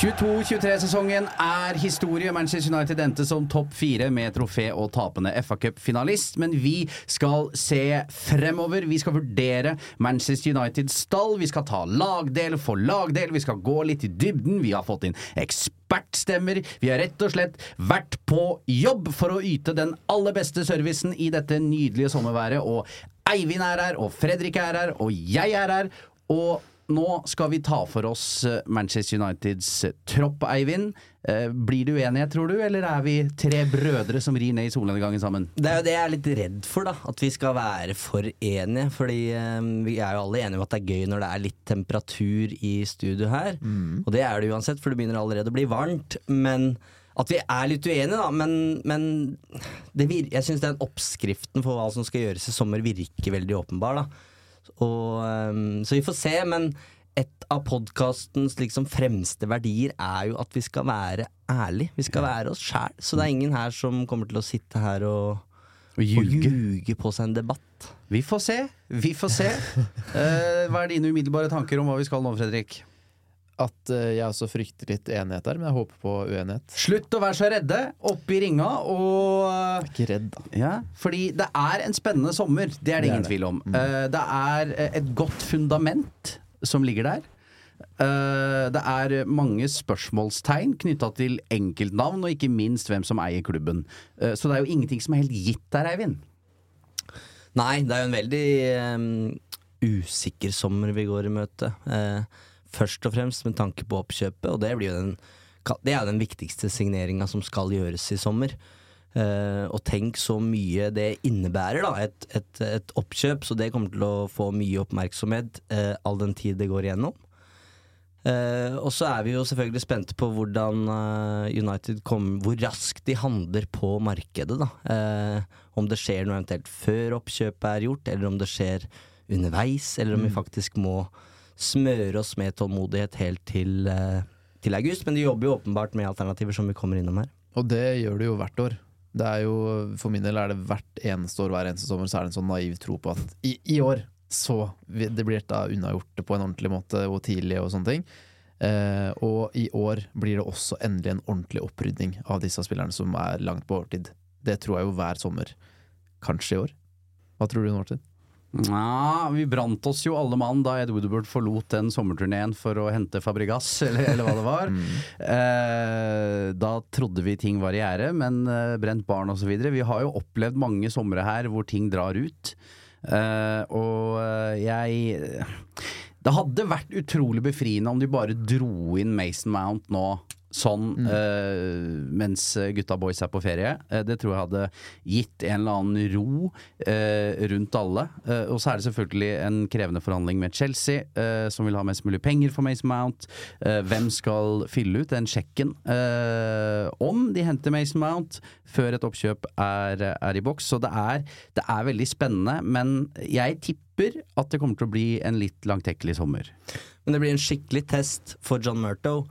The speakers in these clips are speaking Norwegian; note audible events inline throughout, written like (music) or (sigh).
22-23-sesongen er historie. Manchester United endte som topp fire med trofé og tapende FA-cup-finalist. Men vi skal se fremover. Vi skal vurdere Manchester Uniteds stall. Vi skal ta lagdel for lagdel. Vi skal gå litt i dybden. Vi har fått inn ekspertstemmer. Vi har rett og slett vært på jobb for å yte den aller beste servicen i dette nydelige sommerværet. Og Eivind er her, og Fredrik er her, og jeg er her. Og nå skal vi ta for oss eh, Manchester Uniteds eh, tropp, Eivind. Eh, Blir du uenighet, tror du, eller er vi tre brødre som rir ned i solnedgangen sammen? Det er jo det jeg er litt redd for, da. At vi skal være for enige. Fordi vi er jo alle enige om at det er gøy når det er litt temperatur i studio her. Og det er det uansett, for det begynner allerede å bli varmt. Men at vi er litt uenige, da. Men, men det vir jeg syns den oppskriften for hva som skal gjøres i sommer, virker veldig åpenbar, da. Og, um, så vi får se, men et av podkastens liksom fremste verdier er jo at vi skal være ærlige. Vi skal være oss sjæl. Så det er ingen her som kommer til å sitte her og, Og og ljuge. ljuge på seg en debatt. Vi får se. Vi får se. Uh, (laughs) hva er dine umiddelbare tanker om hva vi skal nå, Fredrik? At eh, jeg også frykter litt enighet der, men jeg håper på uenighet. Slutt å være så redde. Opp i ringa og Jeg er ikke redd, da. Ja, fordi det er en spennende sommer, det er det Det er ingen det. tvil om. Eh, det er eh, et godt fundament som ligger der. Eh, det er mange spørsmålstegn knytta til enkeltnavn, og ikke minst hvem som eier klubben. Så det er jo ingenting som er helt gitt der, Eivind. Nei, det er jo en veldig um, usikker sommer vi går i møte. Eh, først og fremst med tanke på oppkjøpet, og det, den, det er den viktigste signeringa som skal gjøres i sommer. Uh, og tenk så mye det innebærer, da. Et, et, et oppkjøp, så det kommer til å få mye oppmerksomhet uh, all den tid det går igjennom. Uh, og så er vi jo selvfølgelig spente på hvordan United kom, hvor raskt de handler på markedet. da Om det skjer noe eventuelt før oppkjøpet er gjort, eller om det skjer underveis, eller om vi faktisk må smøre oss med tålmodighet helt til, eh, til august. Men de jobber jo åpenbart med alternativer som vi kommer innom her. Og det gjør de jo hvert år. Det er jo, For min del er det hvert eneste år, hver eneste sommer, så er det en sånn naiv tro på at i, i år så det blir dette unnagjort på en ordentlig måte og tidlig og sånne ting. Eh, og i år blir det også endelig en ordentlig opprydning av disse spillerne som er langt på overtid. Det tror jeg jo hver sommer. Kanskje i år. Hva tror du, Martin? Ja, vi brant oss jo alle mann da Ed Woodward forlot den sommerturneen for å hente Fabregas, (laughs) eller, eller hva det var. Eh, da trodde vi ting var i gjære, men eh, brent barn osv. Vi har jo opplevd mange somre her hvor ting drar ut. Eh, og eh, jeg Det hadde vært utrolig befriende om de bare dro inn Mason Mount nå. Sånn eh, mens gutta boys er på ferie. Uh, det tror jeg hadde gitt en eller annen ro uh, rundt alle. Og så er det selvfølgelig en krevende forhandling med Chelsea, som vil ha mest mulig penger for Mason Mount. Hvem skal fylle ut den sjekken? Om de henter Mason Mount før et oppkjøp er, er i boks. Så det er, det er veldig spennende, men jeg tipper at det kommer til å bli en litt langtekkelig sommer. Men det blir en skikkelig test for John Murto.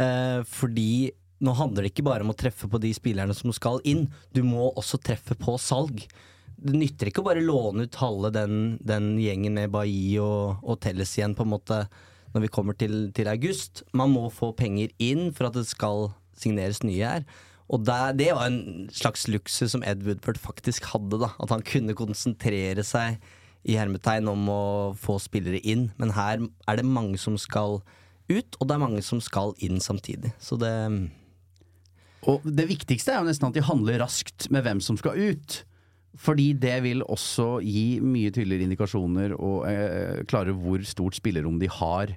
Eh, fordi nå handler det ikke bare om å treffe på de spillerne som skal inn, du må også treffe på salg. det nytter ikke å bare låne ut halve den, den gjengen med Bailly og, og Telles igjen, på en måte, når vi kommer til, til august. Man må få penger inn for at det skal signeres nye her. Og der, det var en slags luksus som Ed Woodford faktisk hadde. da At han kunne konsentrere seg i hermetegn om å få spillere inn. Men her er det mange som skal ut, og det er mange som skal inn samtidig. Så det Og det viktigste er jo nesten at de handler raskt med hvem som skal ut. Fordi det vil også gi mye tydeligere indikasjoner og eh, klare hvor stort spillerom de har.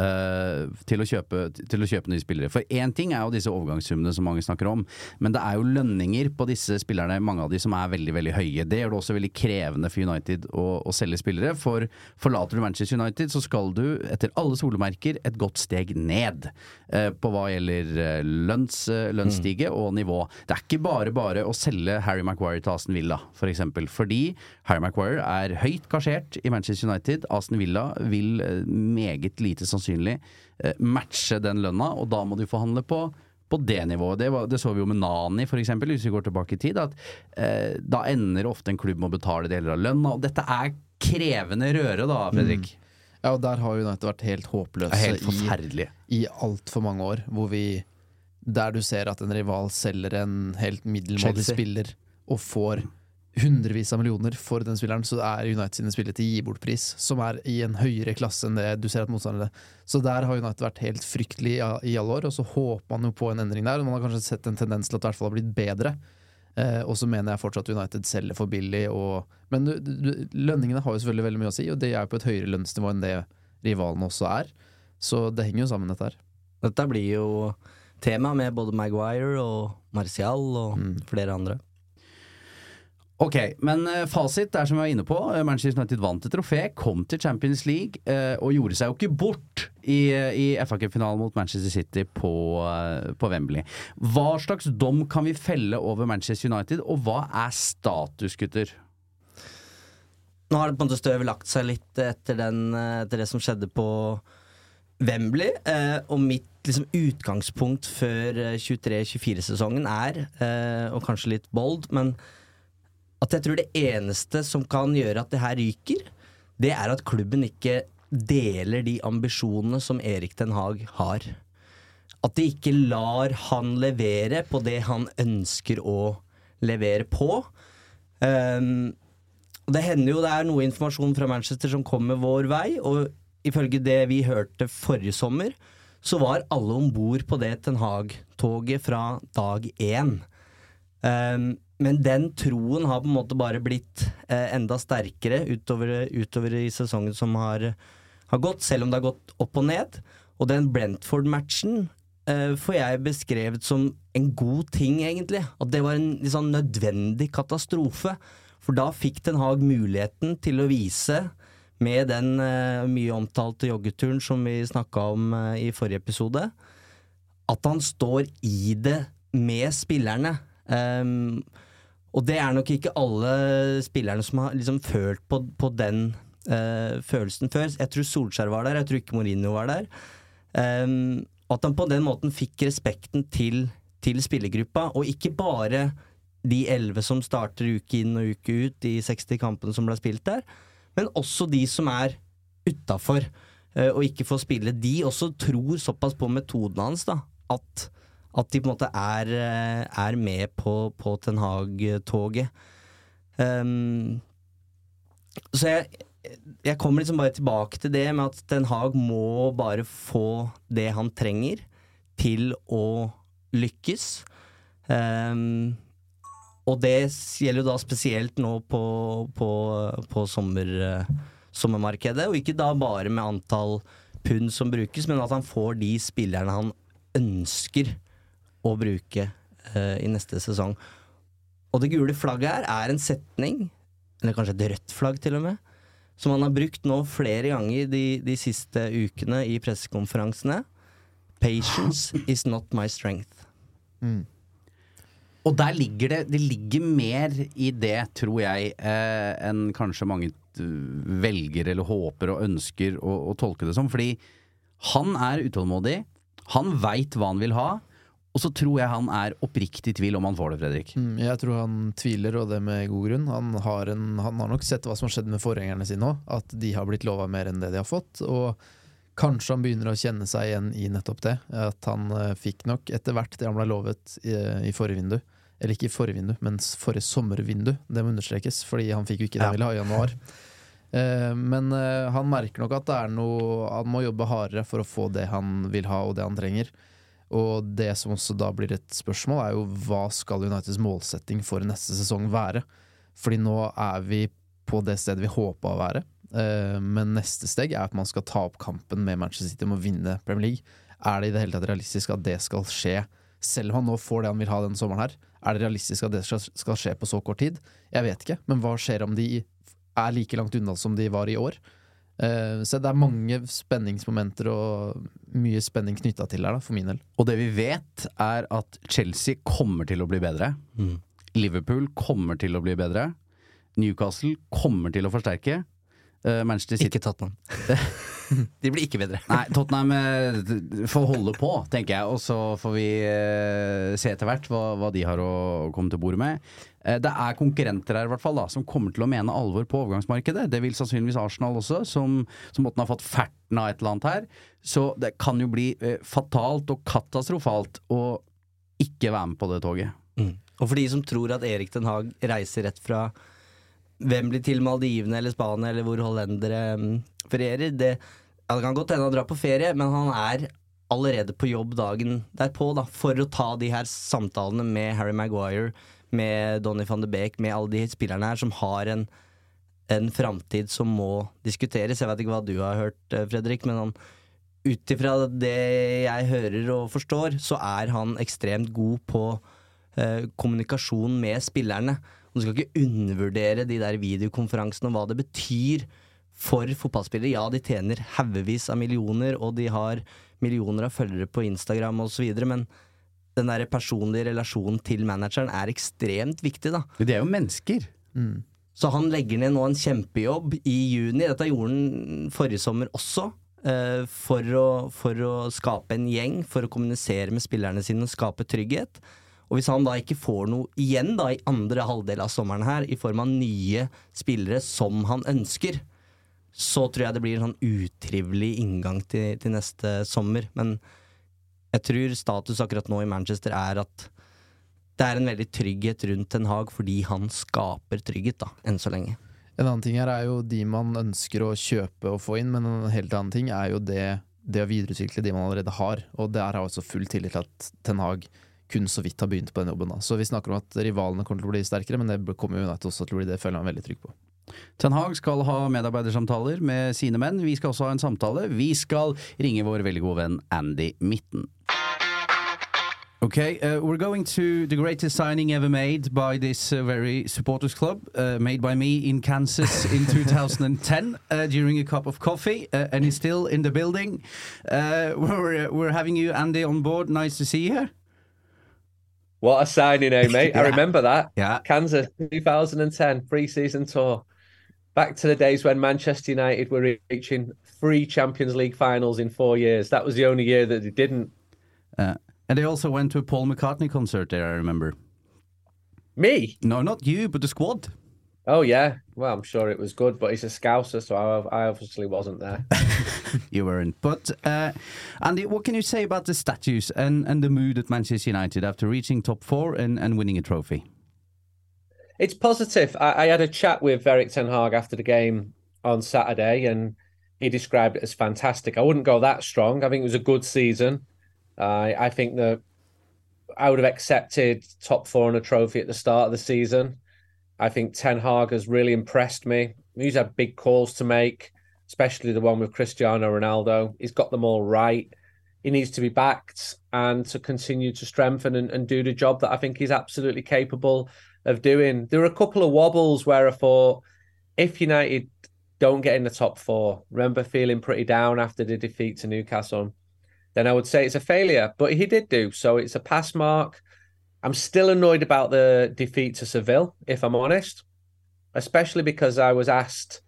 Eh, til, å kjøpe, til å kjøpe nye spillere. For én ting er jo disse overgangssummene som mange snakker om, men det er jo lønninger på disse spillerne, mange av de som er veldig veldig høye. Det gjør det også veldig krevende for United å, å selge spillere. For forlater du Manchester United, så skal du etter alle solemerker et godt steg ned eh, på hva gjelder eh, lønns, lønnsstige mm. og nivå. Det er ikke bare bare å selge Harry Maguire til Aston Villa, for eksempel. Fordi Harry Maguire er høyt gasjert i Manchester United. Aston Villa vil meget lite sannsynlig eh, matche den lønna, og da må du forhandle på på det nivået. Det, var, det så vi jo med Nani, eksempel, hvis vi går tilbake i tid. At eh, da ender ofte en klubb med å betale deler av lønna. Og dette er krevende røre, da, Fredrik. Ja, og der har United vært helt håpløse helt i, i altfor mange år. Hvor vi Der du ser at en rival selger en helt middelmådig spiller og får hundrevis av millioner for den spilleren, så er United sine spillere til gi bort-pris, som er i en høyere klasse enn det du ser at motstanderne Så der har United vært helt fryktelig i, alle år, og så håper man jo på en endring der. Og man har kanskje sett en tendens til at det i hvert fall har blitt bedre. Eh, og så mener jeg fortsatt at United selger for billig. Og, men du, du, lønningene har jo selvfølgelig veldig mye å si, og det er jo på et høyere lønnsnivå enn det rivalene også er. Så det henger jo sammen, dette her. Dette blir jo tema med både Maguire og Martial og Mm. flere andre. Ok, men eh, fasit er som vi var inne på. eh, Manchester United vant et trofé, kom til Champions League eh, og gjorde seg jo ikke bort i, i FA Cup-finalen mot Manchester City på, på Wembley. Hva slags dom kan vi felle over Manchester United, og hva er status, gutter? Nå har det på en måte støvet lagt seg litt etter, den, etter det som skjedde på Wembley. Og mitt liksom, utgangspunkt før eh, 23-24-sesongen er, og kanskje litt bold, men at jeg tror det eneste som kan gjøre at det her ryker, det er at klubben ikke deler de ambisjonene som Erik Den Haag har. At de ikke lar han levere på det han ønsker å levere på. Um, det hender jo det er noe informasjon fra Manchester som kommer vår vei, og ifølge det vi hørte forrige sommer, så var alle om bord på det Ten Hag-toget fra dag én. Um, men den troen har på en måte bare blitt eh, enda sterkere utover, utover i sesongen som har, har gått, selv om det har gått opp og ned. Og den Brentford-matchen eh, får jeg beskrevet som en god ting, egentlig. At det var en sånn nødvendig katastrofe. For da fikk Den Haag muligheten til å vise, med den eh, mye omtalte joggeturen som vi snakka om eh, i forrige episode, at han står i det med spillerne. Um, og det er nok ikke alle spillerne som har liksom følt på, på den uh, følelsen før. Jeg tror Solskjær var der, jeg tror ikke Mourinho var der. Um, at han på den måten fikk respekten til, til spillergruppa, og ikke bare de elleve som starter uke inn og uke ut i 60 kampene som ble spilt der, men også de som er utafor eh, og ikke får spille. De også tror såpass på metoden hans da, at, at de på en måte er, eh, er med på, på Ten Hag-toget. Um, så jeg, jeg kommer liksom bare tilbake til det med at Ten Hag må bare få det han trenger til å lykkes. Um, og det gjelder jo da spesielt nå på, på, på sommer, eh, sommermarkedet, og ikke da bare med antall pund som brukes, men at han får de spillerne han ønsker å bruke uh, i neste sesong. Og det gule flagget her er en setning, eller kanskje et rødt flagg til og med, som han har brukt nå flere ganger de, de siste ukene i pressekonferansene. Patience is not my strength. Og der ligger det Det ligger mer i det, tror jeg, eh, enn kanskje mange velger eller håper og ønsker å, å tolke det som. Fordi han er utålmodig. Han veit hva han vil ha. Og så tror jeg han er oppriktig i tvil om han får det, Fredrik. Mm, Jeg tror han tviler, og det med god grunn. Han har, en, han har nok sett hva som har skjedd med forgjengerne sine òg, at de har blitt lova mer enn det de har fått. Og kanskje han begynner å kjenne seg igjen i nettopp det. At han eh, fikk nok etter hvert det han ble lovet i, i forrige vindu. Eller ikke i forrige vindu, men forrige sommervindu. Det må understrekes, fordi han fikk jo ikke det han ville ha i januar. Eh, men eh, han merker nok at det er noe Han må jobbe hardere for å få det han vil ha, og det han trenger. Og det som også da blir et spørsmål, er jo hva skal Uniteds målsetting for neste sesong være? Fordi nå er vi på det stedet vi håpa å være. Eh, Men neste steg er at man skal ta opp kampen med Manchester City om å vinne Premier League. Er det i det hele tatt realistisk at det skal skje, selv om han nå får det han vil ha denne sommeren her? Er det realistisk at det skal, skje på så kort tid? Jeg vet ikke, men hva skjer om de er like langt unna som de var i år? Eh, Så det er mange spenningsmomenter og mye spenning knytta til her, da, for min del. Og det vi vet, er at Chelsea kommer til å bli bedre. Liverpool kommer til å bli bedre. Newcastle kommer til å forsterke. Eh, Manchester City Ikke Tottenham. (laughs) (laughs) De blir ikke bedre. Nei, Tottenham eh, får holde på, tenker jeg. Og så får vi eh, se etter hvert hva, hva de har å komme til bordet med. Eh, det er konkurrenter her i hvert fall da, som kommer til å mene alvor på overgangsmarkedet. Det vil sannsynligvis Arsenal også, som, som måtte ha fått ferten av et eller annet her. Så det kan jo bli eh, fatalt og katastrofalt å ikke være med på det toget. Mm. Og for de som tror at Erik Den Haag reiser rett fra Wembley til Maldivene eller Spania eller hvor hollendere mm, ferierer det, det kan godt hende han drar på ferie, men han er allerede på jobb dagen derpå da, for å ta de her samtalene med Harry Maguire, med Donny van de Beek, med alle de spillerne her som har en, en framtid som må diskuteres. Jeg vet ikke hva du har hørt, eh, Fredrik, men han ut ifra det jeg hører og forstår, så er han ekstremt god på eh, kommunikasjon med spillerne. Du skal ikke undervurdere de der videokonferansene og hva det betyr for fotballspillere. Ja, de tjener haugevis av millioner, og de har millioner av følgere på Instagram osv., men den der personlige relasjonen til manageren er ekstremt viktig, da. De er jo mennesker. Så han legger ned nå en kjempejobb i juni. Dette gjorde han forrige sommer også. eh, For å, for å skape en gjeng, for å kommunisere med spillerne sine og skape trygghet. Og hvis han da ikke får noe igjen da i andre halvdel av sommeren her, i form av nye spillere som han ønsker, så tror jeg det blir en sånn utrivelig inngang til, til neste sommer. Men jeg tror status akkurat nå i Manchester er at det er en veldig trygghet rundt Ten Hag fordi han skaper trygghet, da, enn så lenge. En annen ting her er jo de man ønsker å kjøpe og få inn, men en helt annen ting er jo det, det å videreutvikle de man allerede har. Og har jeg også full tillit til at Ten Hag kun så vidt har begynt på den jobben. Da. Så vi snakker om at rivalene kommer til å bli sterkere, men det kommer United også til å bli. Det føler jeg meg veldig trygg på. Ten Hag skal ha medarbeidersamtaler med sine menn. Vi skal også ha en samtale. Vi skal ringe vår veldig gode venn Andy Mitten. Okay, uh, we're going to the greatest signing ever made by this uh, very supporters club, uh, made by me in Kansas in (laughs) 2010 uh, during a cup of coffee, uh, and he's still in the building. Uh, we're, we're having you, Andy, on board. Nice to see you here. What a signing, eh, mate? I (laughs) remember that. Yeah. Kansas 2010 pre-season tour. Back to the days when Manchester United were reaching three Champions League finals in four years. That was the only year that they didn't. Uh, and they also went to a Paul McCartney concert there, I remember. Me? No, not you, but the squad. Oh yeah. Well, I'm sure it was good, but he's a Scouser, so I, I obviously wasn't there. (laughs) You weren't. But uh, Andy, what can you say about the statues and, and the mood at Manchester United after reaching top four and, and winning a trophy? It's positive. I, I had a chat with Eric Ten Hag after the game on Saturday, and he described it as fantastic. I wouldn't go that strong. I think it was a good season. I I think that I would have accepted top four and a trophy at the start of the season. I think Ten Hag has really impressed me. He's had big calls to make, especially the one with Cristiano Ronaldo. He's got them all right. He needs to be backed and to continue to strengthen and, and do the job that I think he's absolutely capable of doing. There were a couple of wobbles where I thought if United don't get in the top four, remember feeling pretty down after the defeat to Newcastle, then I would say it's a failure. But he did do so. It's a pass mark. I'm still annoyed about the defeat to Seville, if I'm honest, especially because I was asked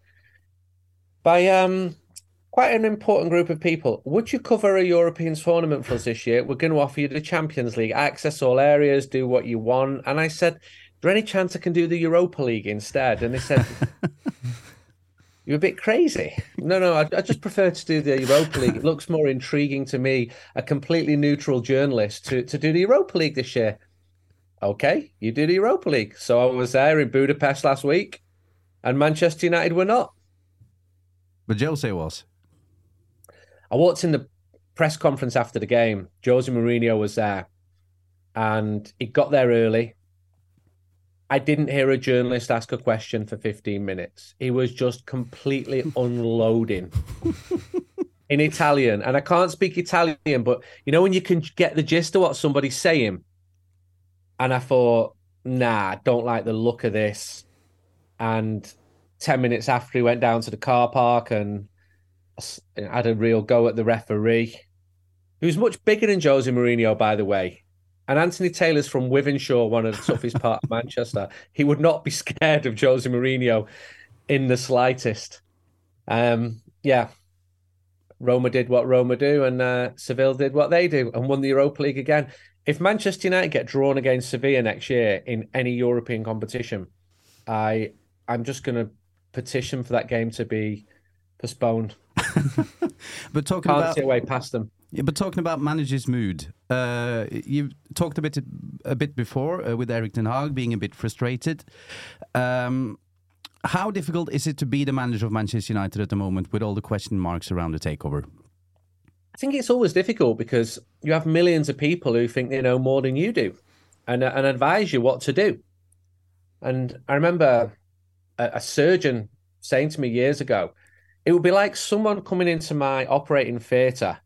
by um quite an important group of people. Would you cover a European tournament for us this year? We're going to offer you the Champions League, access all areas, do what you want. And I said, there any chance I can do the Europa League instead? And they said, (laughs) You're a bit crazy. No, no, I, I just prefer to do the Europa League. It looks more intriguing to me, a completely neutral journalist, to, to do the Europa League this year. Okay, you do the Europa League. So I was there in Budapest last week, and Manchester United were not. But Jose was. I walked in the press conference after the game. Jose Mourinho was there, and he got there early. I didn't hear a journalist ask a question for 15 minutes. He was just completely (laughs) unloading in Italian. And I can't speak Italian, but you know, when you can get the gist of what somebody's saying. And I thought, nah, I don't like the look of this. And 10 minutes after he went down to the car park and had a real go at the referee, who's much bigger than Jose Mourinho, by the way. And Anthony Taylor's from Wythenshawe, one of the toughest part of Manchester. He would not be scared of Jose Mourinho in the slightest. Um, yeah, Roma did what Roma do, and uh, Seville did what they do, and won the Europa League again. If Manchester United get drawn against Sevilla next year in any European competition, I I'm just going to petition for that game to be postponed. (laughs) but talking Can't about see a way past them. Yeah, but talking about manager's mood, uh, you talked a bit a bit before uh, with Eric Ten Hag being a bit frustrated. Um, how difficult is it to be the manager of Manchester United at the moment with all the question marks around the takeover? I think it's always difficult because you have millions of people who think they know more than you do, and uh, and advise you what to do. And I remember a, a surgeon saying to me years ago, it would be like someone coming into my operating theatre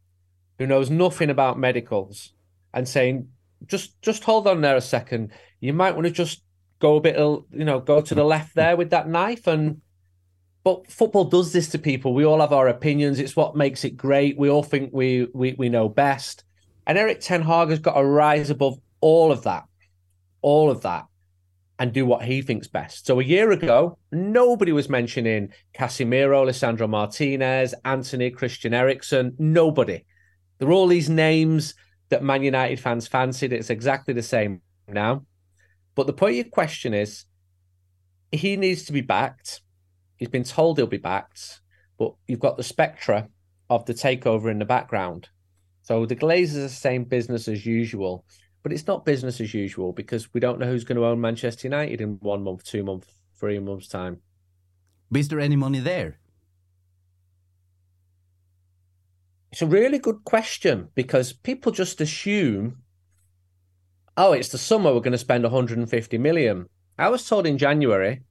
who knows nothing about medicals and saying, just just hold on there a second. You might want to just go a bit, you know, go to the left there with that knife. And but football does this to people. We all have our opinions. It's what makes it great. We all think we we we know best. And Eric Ten Hag has got to rise above all of that, all of that, and do what he thinks best. So a year ago, nobody was mentioning Casemiro, Lisandro Martinez, Antony, Christian Eriksen. Nobody. There are all these names that Man United fans fancied. It's exactly the same now. But the point of your question is he needs to be backed. He's been told he'll be backed, but you've got the spectra of the takeover in the background. So the Glazers are same business as usual, but it's not business as usual because we don't know who's going to own Manchester United in one month, two months, three months' time. But is there any money there? It's a really good question because people just assume, oh, it's the summer we're going to spend 150 million. I was told in January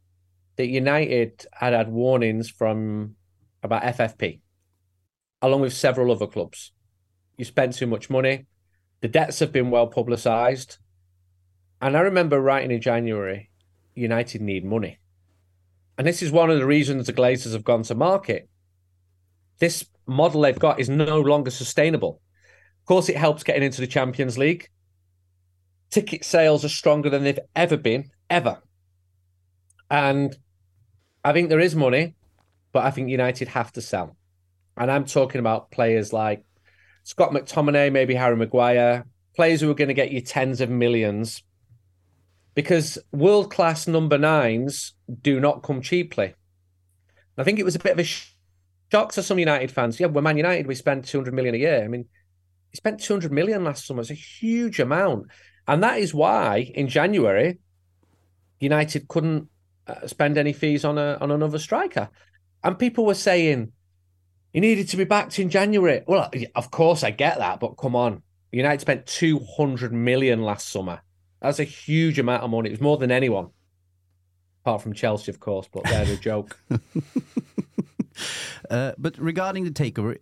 that United had had warnings from about FFP, along with several other clubs. You spent too much money. The debts have been well publicised. And I remember writing in January, United need money. And this is one of the reasons the Glazers have gone to market. This model they've got is no longer sustainable. Of course, it helps getting into the Champions League. Ticket sales are stronger than they've ever been, ever. And I think there is money, but I think United have to sell. And I'm talking about players like Scott McTominay, maybe Harry Maguire, players who are going to get you tens of millions because world class number nines do not come cheaply. I think it was a bit of a shock to some United fans. Yeah, we're Man United. We spend 200 million a year. I mean, he spent 200 million last summer. It's a huge amount. And that is why in January, United couldn't uh, spend any fees on a on another striker. And people were saying he needed to be backed in January. Well, of course I get that, but come on. United spent 200 million last summer. That's a huge amount of money. It was more than anyone. Apart from Chelsea, of course, but they're a joke. (laughs) Uh, but regarding the takeover,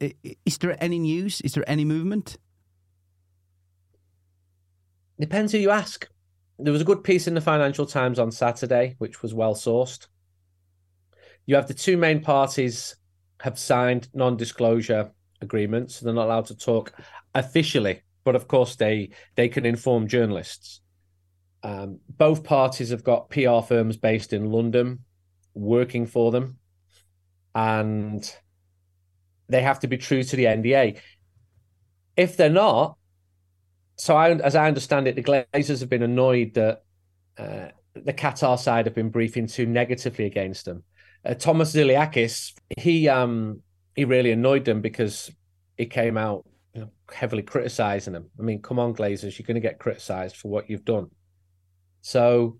is there any news? Is there any movement? Depends who you ask. There was a good piece in the Financial Times on Saturday, which was well sourced. You have the two main parties have signed non-disclosure agreements. So they're not allowed to talk officially, but of course they they can inform journalists. Um, both parties have got PR firms based in London working for them and they have to be true to the NDA. If they're not, so I, as I understand it, the Glazers have been annoyed that uh, the Qatar side have been briefing too negatively against them. Uh, Thomas Ziliakis, he um, he really annoyed them because he came out you know, heavily criticizing them. I mean, come on, Glazers, you're going to get criticized for what you've done. So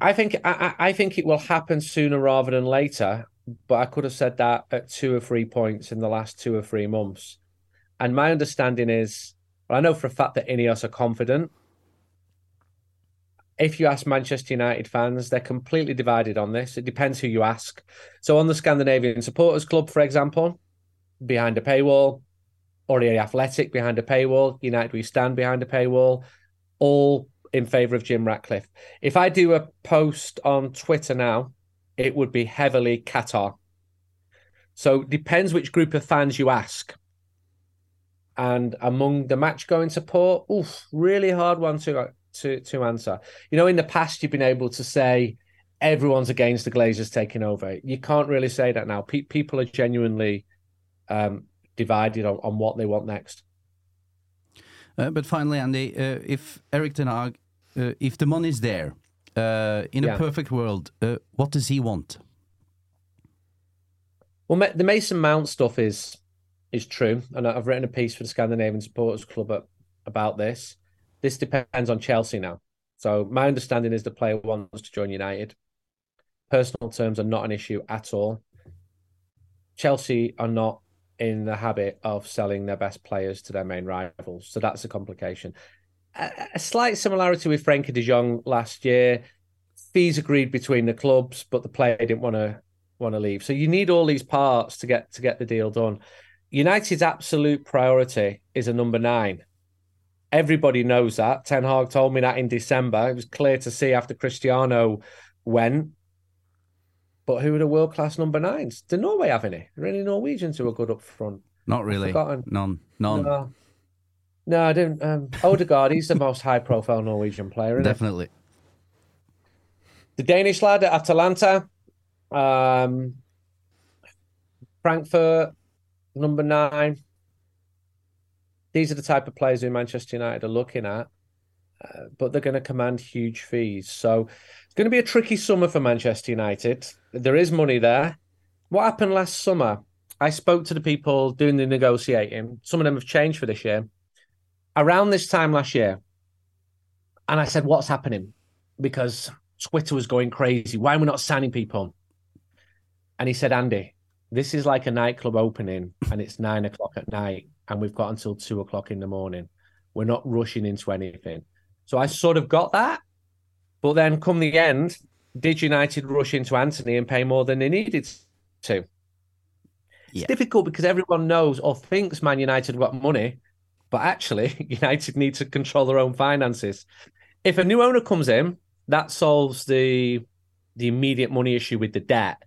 I think I, I think it will happen sooner rather than later. But I could have said that at two or three points in the last two or three months. And my understanding is, well, I know for a fact that Ineos are confident. If you ask Manchester United fans, they're completely divided on this. It depends who you ask. So on the Scandinavian Supporters Club, for example, behind a paywall, or the Athletic behind a paywall, United We Stand behind a paywall, all in favour of Jim Ratcliffe. If I do a post on Twitter now, it would be heavily Qatar. So depends which group of fans you ask. And among the match going support, oof, really hard one to to to answer. You know, in the past you've been able to say everyone's against the Glazers taking over. You can't really say that now. Pe- people are genuinely um, divided on, on what they want next. Uh, but finally, Andy, uh, if Eric Ten Hag, uh, if the money's there, uh, in a perfect world, uh, what does he want? Well, the Mason Mount stuff is is true, and I've written a piece for the Scandinavian Supporters Club about this. This depends on Chelsea now. So my understanding is the player wants to join United. Personal terms are not an issue at all. Chelsea are not in the habit of selling their best players to their main rivals, so that's a complication. A, slight similarity with Frenkie de Jong last year. Fees agreed between the clubs, but the player didn't want to want to leave. So you need all these parts to get to get the deal done. United's absolute priority is a number nine. Everybody knows that. Ten Hag told me that in December. It was clear to see after Cristiano went. But who are the world class number nines? Do Norway have any? Are there any Norwegians who are good up front? Not really. None. None. No, no, I didn't. Um, Odegaard, he's the most high profile Norwegian player. Isn't he? Definitely. the Danish lad at Atalanta, um, Frankfurt, number nine. These are the type of players who Manchester United are looking at, uh, but they're going to command huge fees. So it's going to be a tricky summer for Manchester United. There is money there. What happened last summer? I spoke to the people doing the negotiating. Some of them have changed for this year. Around this time last year, and I said, "What's happening?" Because Twitter was going crazy. Why are we not signing people? And he said, Andy, this is like a nightclub opening and it's nine o'clock at night and we've got until two o'clock in the morning. We're not rushing into anything. So I sort of got that. But then come the end, did United rush into Anthony and pay more than they needed to? It's difficult because everyone knows or thinks Man United got money, but actually (laughs) United need to control their own finances. If a new owner comes in, that solves the the immediate money issue with the debt.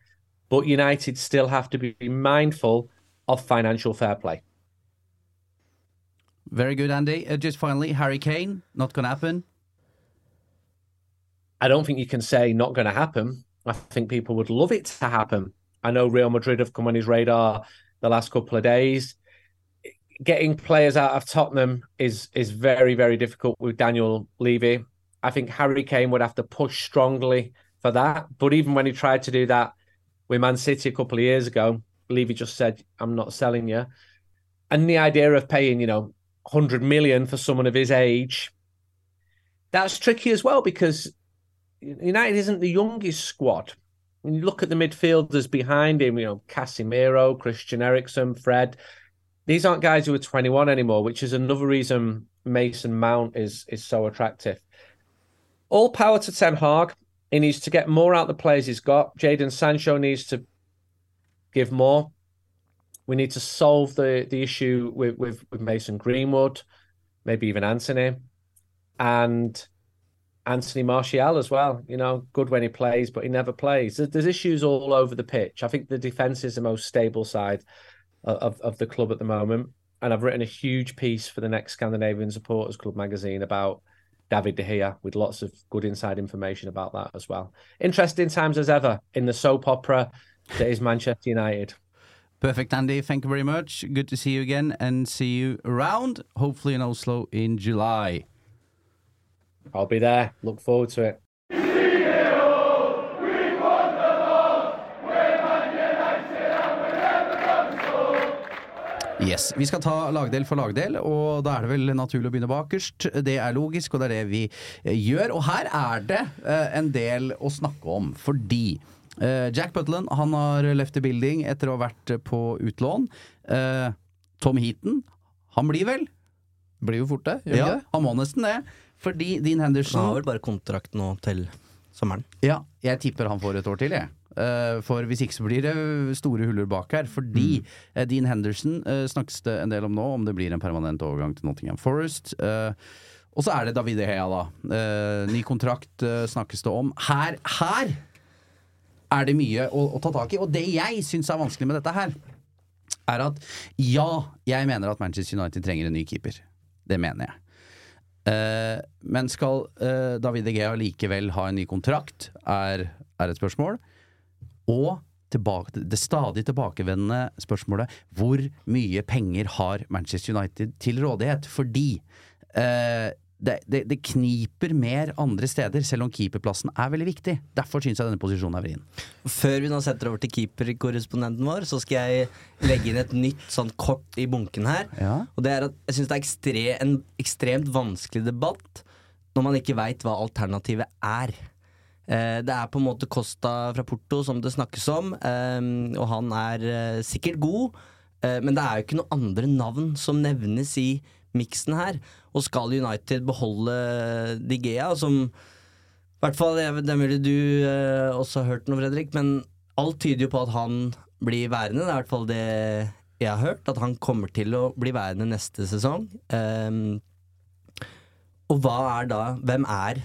But United still have to be mindful of financial fair play. Very good, Andy. Uh, just finally, Harry Kane, not going to happen. I don't think you can say not going to happen. I think people would love it to happen. I know Real Madrid have come on his radar the last couple of days. Getting players out of Tottenham is is very very difficult with Daniel Levy. I think Harry Kane would have to push strongly for that. But even when he tried to do that with Man City a couple of years ago, Levy just said, "I'm not selling you." And the idea of paying, you know, hundred million for someone of his age, that's tricky as well because United isn't the youngest squad. When you look at the midfielders behind him, you know, Casemiro, Christian Eriksen, Fred, these aren't guys who are 21 anymore, which is another reason Mason Mount is is so attractive. All power to Ten Hag. He needs to get more out the players he's got. Jaden Sancho needs to give more. We need to solve the the issue with with, with Mason Greenwood, maybe even Anthony, and Anthony Martial as well. You know, good when he plays, but he never plays. There's issues all over the pitch. I think the defense is the most stable side of, of, the club at the moment. And I've written a huge piece for the next Scandinavian Supporters Club magazine about David De Gea with lots of good inside information about that as well. Interesting times as ever in the soap opera that is Manchester United. Perfect, Andy. Thank you very much. Good to see you again and see you around, hopefully in Oslo in July. I'll be there. Look forward to it. Yes, Vi skal ta lagdel for lagdel, og da er det vel naturlig å begynne bakerst. Det er logisk, og det er det vi eh, gjør. Og her er det eh, en del å snakke om, fordi eh, Jack Butland han har left the building etter å ha vært på utlån. Eh, Tom Heaton, han blir vel? Blir jo fort det, gjør Ja, det? han må nesten det. Fordi Dean Han Henderson har vel bare kontrakt nå til sommeren. Ja, jeg tipper han får et år til, jeg. Eh, for hvis ikke så blir det store huller bak her. Fordi mm. Dean Henderson eh, snakkes det en del om nå, om det blir en permanent overgang til Nottingham Forest. Eh, og så er det David Hea, da. Eh, ny kontrakt eh, snakkes det om. Her, her er det mye å, å ta tak i. Og det jeg syns er vanskelig med dette her, er at ja, jeg mener at Manchester United trenger en ny keeper. Det mener jeg. Eh, men skal eh, David Egea likevel ha en ny kontrakt, er, er et spørsmål. Og tilbake, det stadig tilbakevendende spørsmålet hvor mye penger har Manchester United til rådighet? Fordi eh, det, det, det kniper mer andre steder, selv om keeperplassen er veldig viktig. Derfor syns jeg denne posisjonen er vrien. Før vi nå setter over til keeperkorrespondenten vår, så skal jeg legge inn et nytt sånn kort i bunken her. Ja. Og det er at jeg syns det er ekstre, en ekstremt vanskelig debatt når man ikke veit hva alternativet er. Eh, det er på en måte Costa fra Porto som det snakkes om, eh, og han er eh, sikkert god, men det er jo ikke noen andre navn som nevnes i miksen her. Og skal United beholde De Gea, som i hvert fall, Det er mulig du også har hørt noe, Fredrik, men alt tyder jo på at han blir værende. Det er i hvert fall det jeg har hørt, at han kommer til å bli værende neste sesong. Og hva er da Hvem er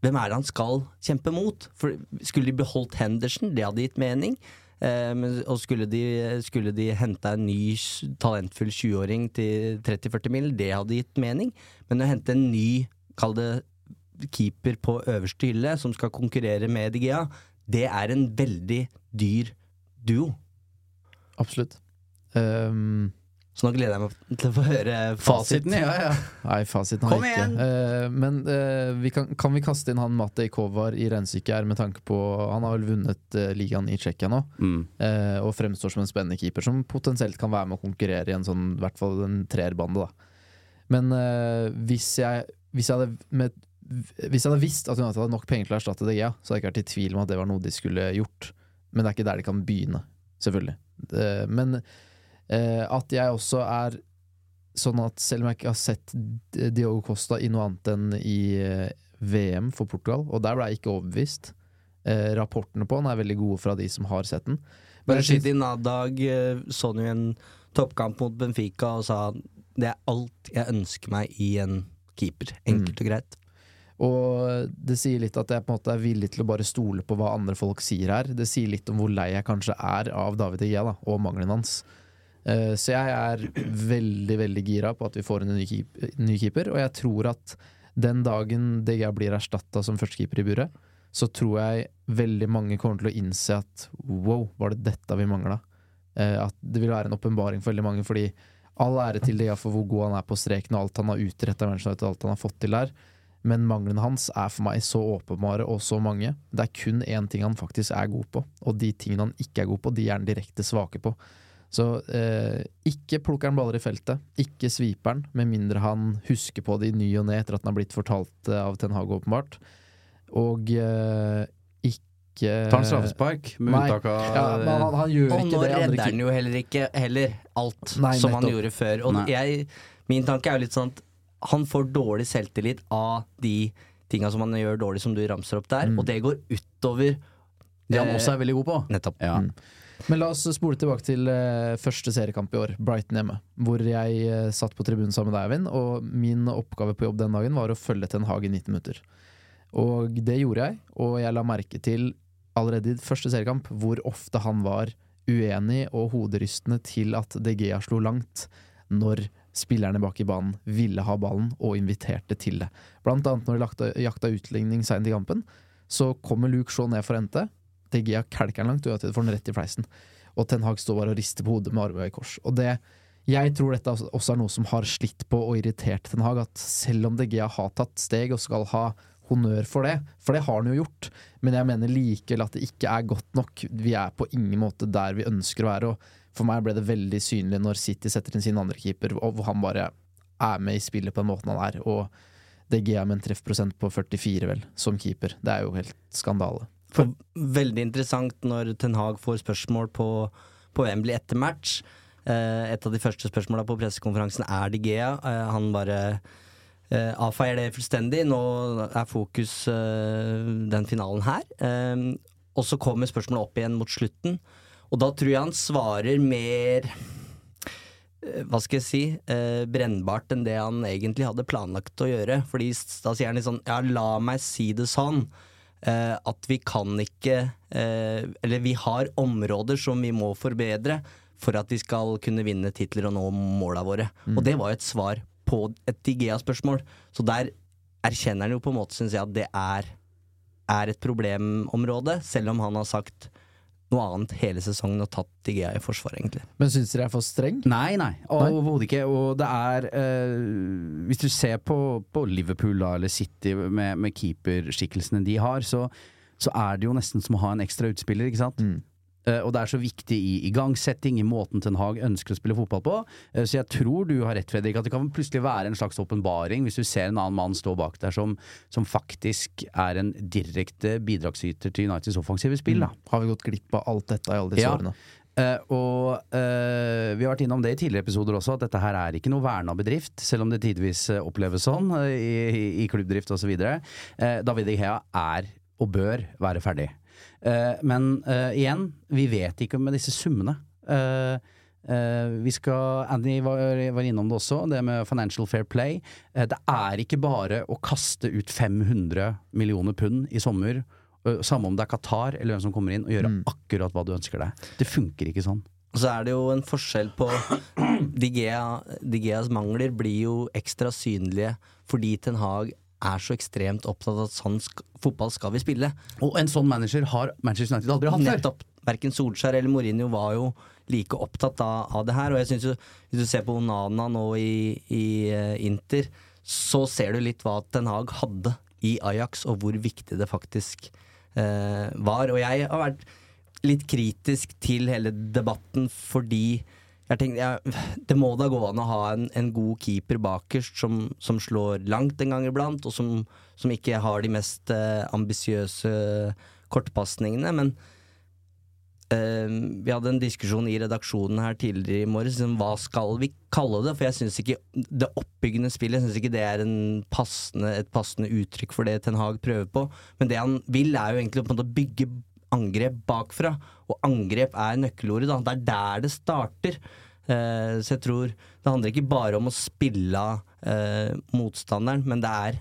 hvem er det han skal kjempe mot? For Skulle de beholdt Henderson, det hadde gitt mening. Eh, og skulle de, skulle de henta en ny talentfull 20-åring til 30-40 mil, det hadde gitt mening. Men å hente en ny, kall det keeper på øverste hylle, som skal konkurrere med DGA, det er en veldig dyr duo. Absolutt. Um, Så nå gleder jeg meg til å få høre fasit. Fasiten, ja, ja. nei, fasiten har Kom jeg ikke. Eh, men eh, vi kan, kan vi kaste inn han Matej Kovar i regnestykket her, med tanke på Han har vel vunnet eh, ligaen i Tsjekkia nå, Mm. eh, og fremstår som en spennende keeper som potensielt kan være med å konkurrere i en sånn, i hvert fall en treerbande, da. Men eh, hvis jeg Hvis jeg hadde med hvis jeg hadde visst at United hadde nok penger til å erstatte DGA, så hadde jeg ikke vært i tvil om at det var noe de skulle gjort. Men det er ikke der de kan begynne, selvfølgelig. Det, men eh, at jeg også er sånn at selv om jeg ikke har sett Diogo Costa i noe annet enn i eh, VM for Portugal, og der ble jeg ikke overbevist eh, Rapportene på den er veldig gode fra de som har sett den. Men synes- Nadag eh, så han jo en toppkamp mot Benfica og sa det er alt jeg ønsker meg i en keeper. Enkelt og greit. Og det sier litt at jeg på en måte er villig til å bare stole på hva andre folk sier her. Det sier litt om hvor lei jeg kanskje er av David Egea da, og mangelen hans. Eh, Så jeg er veldig, veldig gira på at vi får en ny keep- ny keeper, og jeg tror at den dagen Egea blir erstatta som førstekeeper i buret, så tror jeg veldig mange kommer til å innse at wow, var det dette vi mangla? At det vil være en åpenbaring for veldig mange, fordi all ære til Egea for hvor god han er på streken og alt han har utretta, alt han har fått til der. Men manglene hans er for meg så åpenbare og så mange. Det er kun én ting han faktisk er god på, og de tingene han ikke er god på, de er han direkte svake på. Så eh, ikke plukker han baller i feltet, ikke sviper han, med mindre han husker på det i ny og ne etter at han har blitt fortalt eh, av Ten Hage, åpenbart. Og eh, ikke Tar han straffespark, med Nei. unntak av Ja, men han, han gjør Og ikke nå redder han jo heller ikke heller alt Nei, som han gjorde før. Og jeg, min tanke er jo litt sånn at han får dårlig selvtillit av de tinga som han gjør dårlig, som du ramser opp der, Mm. og det går utover Det han eh, også er veldig god på. Nettopp. Ja. Mm. Men la oss spole tilbake til uh, første seriekamp i år, Brighton hjemme. Hvor jeg uh, satt på tribunen sammen med deg, Eivind, og min oppgave på jobb den dagen var å følge Ten Hag i 19 minutter. Og det gjorde jeg, og jeg la merke til allerede i første seriekamp hvor ofte han var uenig og hoderystende til at De Gea slo langt når spillerne bak i banen ville ha ballen og inviterte til det. Blant annet når de jakta utligning seint i kampen, så kommer Luke Shaw ned for å hente. De Gea kelker den langt, og får den rett i fleisen. og Ten Hag står bare og rister på hodet med armene i kors. Og det jeg tror dette også er noe som har slitt på og irritert Ten Hag, at selv om De Gea har tatt steg og skal ha honnør for det, for det har han jo gjort, men jeg mener likevel at det ikke er godt nok. Vi er på ingen måte der vi ønsker å være, og for meg ble det veldig synlig når City setter inn sin andre keeper, og han bare er med i spillet på den måten han er. og De Gea med en treffprosent på 44, vel, som keeper. Det er jo helt skandale. For veldig interessant når Ten Hag får spørsmål på, på Wembley etter match. Eh, et av de første spørsmåla på pressekonferansen er De Gea. Eh, han bare eh, avfeier det fullstendig. Nå er fokus eh, den finalen her. Og så kommer spørsmålet opp igjen mot slutten, og da tror jeg han svarer mer hva skal jeg si, eh, brennbart enn det han egentlig hadde planlagt å gjøre. Fordi da sier han litt sånn Ja, la meg si det sånn. Eh, at vi kan ikke eh, Eller vi har områder som vi må forbedre for at vi skal kunne vinne titler og nå måla våre. Og det var jo et svar på et Digea-spørsmål. Så der erkjenner han jo på en måte, syns jeg, at det er, er et problemområde, selv om han har sagt noe annet hele sesongen og tatt Digea i forsvar, egentlig. Men syns dere jeg er for streng? Nei, nei, overhodet ikke. Og det er eh, Hvis du ser på, på Liverpool da, eller City med, med keeperskikkelsene de har, så, så er det jo nesten som å ha en ekstra utspiller, ikke sant? Eh, og det er så viktig i igangsetting, i måten Ten Hag ønsker å spille fotball på. Eh, så jeg tror du har rett, Fredrik, at det kan plutselig være en slags åpenbaring hvis du ser en annen mann stå bak der som, som faktisk er en direkte bidragsyter til Uniteds offensive spill. da Har vi gått glipp av alt dette i alle disse Ja. årene? Uh, og uh, vi har vært innom det i tidligere episoder også, at dette her er ikke noe verna bedrift, selv om det tidvis uh, oppleves sånn eh, i, i, i klubbdrift osv. Uh, David Igea Gea er og bør være ferdig. Eh, men eh, igjen, vi vet ikke med disse summene. Eh, vi skal, Andy var, var innom det også, det med financial fair play. Det er ikke bare å kaste ut 500 millioner pund i sommer, samme om det er Qatar eller hvem som kommer inn, og gjøre akkurat hva du ønsker deg. Det funker ikke sånn. Og så er det jo en forskjell på (clears throat) Digea, Digeas mangler blir jo ekstra synlige fordi Ten Hag er så ekstremt opptatt av at sånn sk fotball skal vi spille. Og en sånn manager har Manchester United aldri hatt før. Nettopp. Verken Solskjær eller Mourinho var jo like opptatt av, av det her. Og jeg synes jo, hvis du ser på Onana nå i, i uh, Inter, så ser du litt hva Ten Hag hadde i Ajax, og hvor viktig det faktisk uh, var. Og jeg har vært litt kritisk til hele debatten fordi jeg tenkte, ja, Det må da gå an å ha en, en god keeper bakerst som, som slår langt en gang iblant, og som, som ikke har de mest eh, ambisiøse kortpasningene. Men eh, vi hadde en diskusjon i redaksjonen her tidligere i morges om hva skal vi kalle det. For jeg syns ikke det oppbyggende spillet Jeg synes ikke det er en passende, et passende uttrykk for det Ten Hag prøver på. Men det han vil, er jo egentlig å bygge angrep bakfra. Og angrep er nøkkelordet. Da. Det er der det starter. Eh, så jeg tror det handler ikke bare om å spille av eh, motstanderen, men det er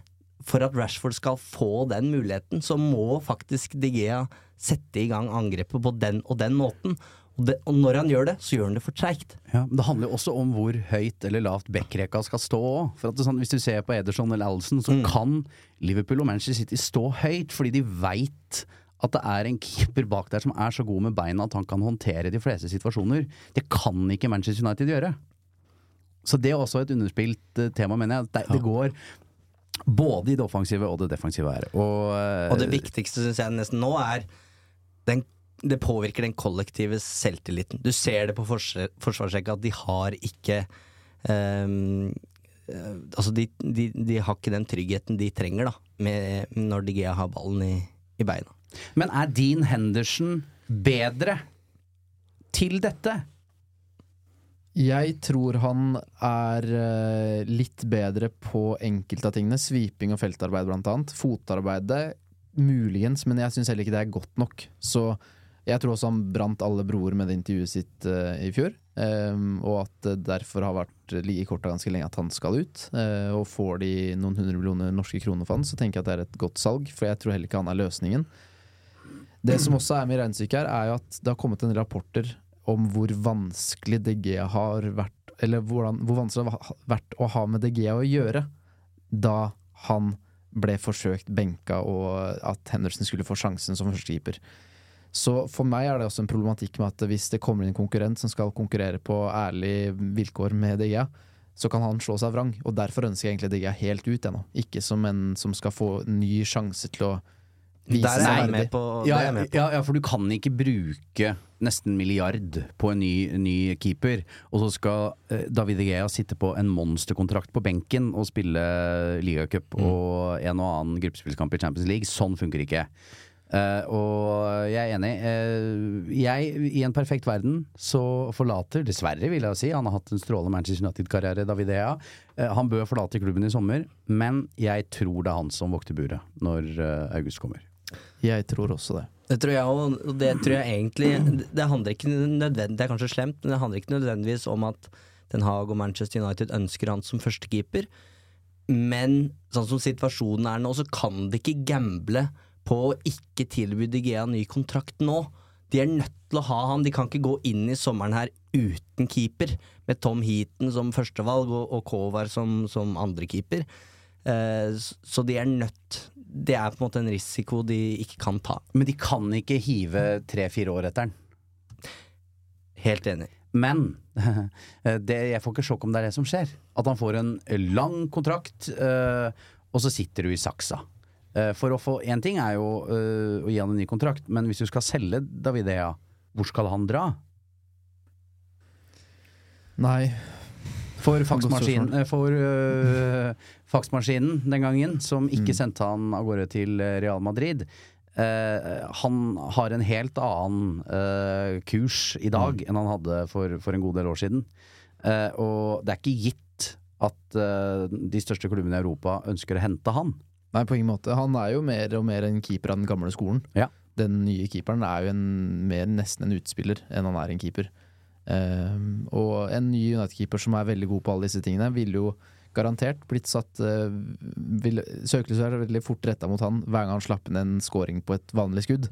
for at Rashford skal få den muligheten, så må faktisk Digea sette i gang angrepet på den og den måten. Og, det, og når han gjør det, så gjør han det for treigt. Ja, men det handler jo også om hvor høyt eller lavt backrekka skal stå òg. Sånn, hvis du ser på Ederson eller Alison, så kan Liverpool og Manchester City stå høyt fordi de veit at det er en keeper bak der som er så god med beina at han kan håndtere de fleste situasjoner. Det kan ikke Manchester United gjøre. Så det er også et underspilt eh, tema, mener jeg. Det, det går både i det offensive og det defensive her. Og, eh, Og det viktigste syns jeg nesten nå er den, Det påvirker den kollektive selvtilliten. Du ser det på forsvar- forsvarsrekka at de har ikke eh, Altså, de, de, de har ikke den tryggheten de trenger, da, med, når De Gea har ballen i, i beina. Men er Dean Henderson bedre til dette? Jeg tror han er eh, litt bedre på enkelte av tingene. Sviping og feltarbeid, blant annet. Fotarbeidet muligens, men jeg syns heller ikke det er godt nok. Så jeg tror også han brant alle broer med det intervjuet sitt uh, i fjor. Um, og at det derfor har vært i korta ganske lenge at han skal ut. Uh, og får de noen hundre millioner norske kroner for han, så tenker jeg at det er et godt salg. For jeg tror heller ikke han er løsningen. Det som også er med regnestykket her, er jo at det har kommet en rapporter om hvor vanskelig DG har vært Eller hvordan, hvor vanskelig det har vært å ha med DG å gjøre da han ble forsøkt benka og at Henderson skulle få sjansen som førstekeeper. Så for meg er det også en problematikk med at hvis det kommer inn en konkurrent som skal konkurrere på ærlige vilkår med DG, så kan han slå seg vrang. Og derfor ønsker jeg egentlig DG helt ut ennå. Ikke som en som skal få ny sjanse til å vise Der er seg jeg verdig. med på. det Ja, jeg med på. ja, ja, for du kan ikke bruke nesten milliard på en ny, ny keeper, og så skal eh, David Gea sitte på en monsterkontrakt på benken og spille ligacup og en og annen gruppespillskamp i Champions League. Sånn funker ikke. Uh, og jeg er enig. Uh, jeg, I en perfekt verden, så forlater, dessverre vil jeg si, han har hatt en strålende Manchester United-karriere, David Ea. Eh, han bør forlate klubben i sommer, men jeg tror det er han som vokter buret når august kommer. Jeg tror også det. Det tror jeg òg, og det tror jeg egentlig Det handler ikke nødvendigvis, det er kanskje slemt, men det handler ikke nødvendigvis om at Den Haag og Manchester United ønsker han som førstekeeper. Men sånn som situasjonen er nå, så kan de ikke gamble på å ikke tilby De Gea ny kontrakt nå. De er nødt til å ha han. De kan ikke gå inn i sommeren her uten keeper, med Tom Heaton som førstevalg og, og Kovar som, som andrekeeper. Eh, så de er nødt Det er på en måte en risiko de ikke kan ta. Men de kan ikke hive tre-fire år etter den. Helt enig. Men (laughs) det, jeg får ikke sjokk om det er det som skjer. At han får en lang kontrakt, eh, og så sitter du i saksa. Eh, for å få Én ting er jo eh, å gi han en ny kontrakt, men hvis du skal selge Davidea, hvor skal han dra? Nei. For faksmaskinen, for, faksmaskinen den gangen, som ikke Mm. sendte han av gårde til eh, Real Madrid. Eh, han har en helt annen eh, kurs i dag Mm. enn han hadde for, for en god del år siden. Eh, og det er ikke gitt at eh, de største klubbene i Europa ønsker å hente han. Nei, på ingen måte. Han er jo mer og mer en keeper av den gamle skolen. Ja. Den nye keeperen er jo en, mer nesten en utspiller enn han er en keeper. Ehm, og en ny United-keeper som er veldig god på alle disse tingene, ville jo garantert blitt satt uh, vil, Søkelyset er veldig fort retta mot han hver gang han slapp inn en scoring på et vanlig skudd.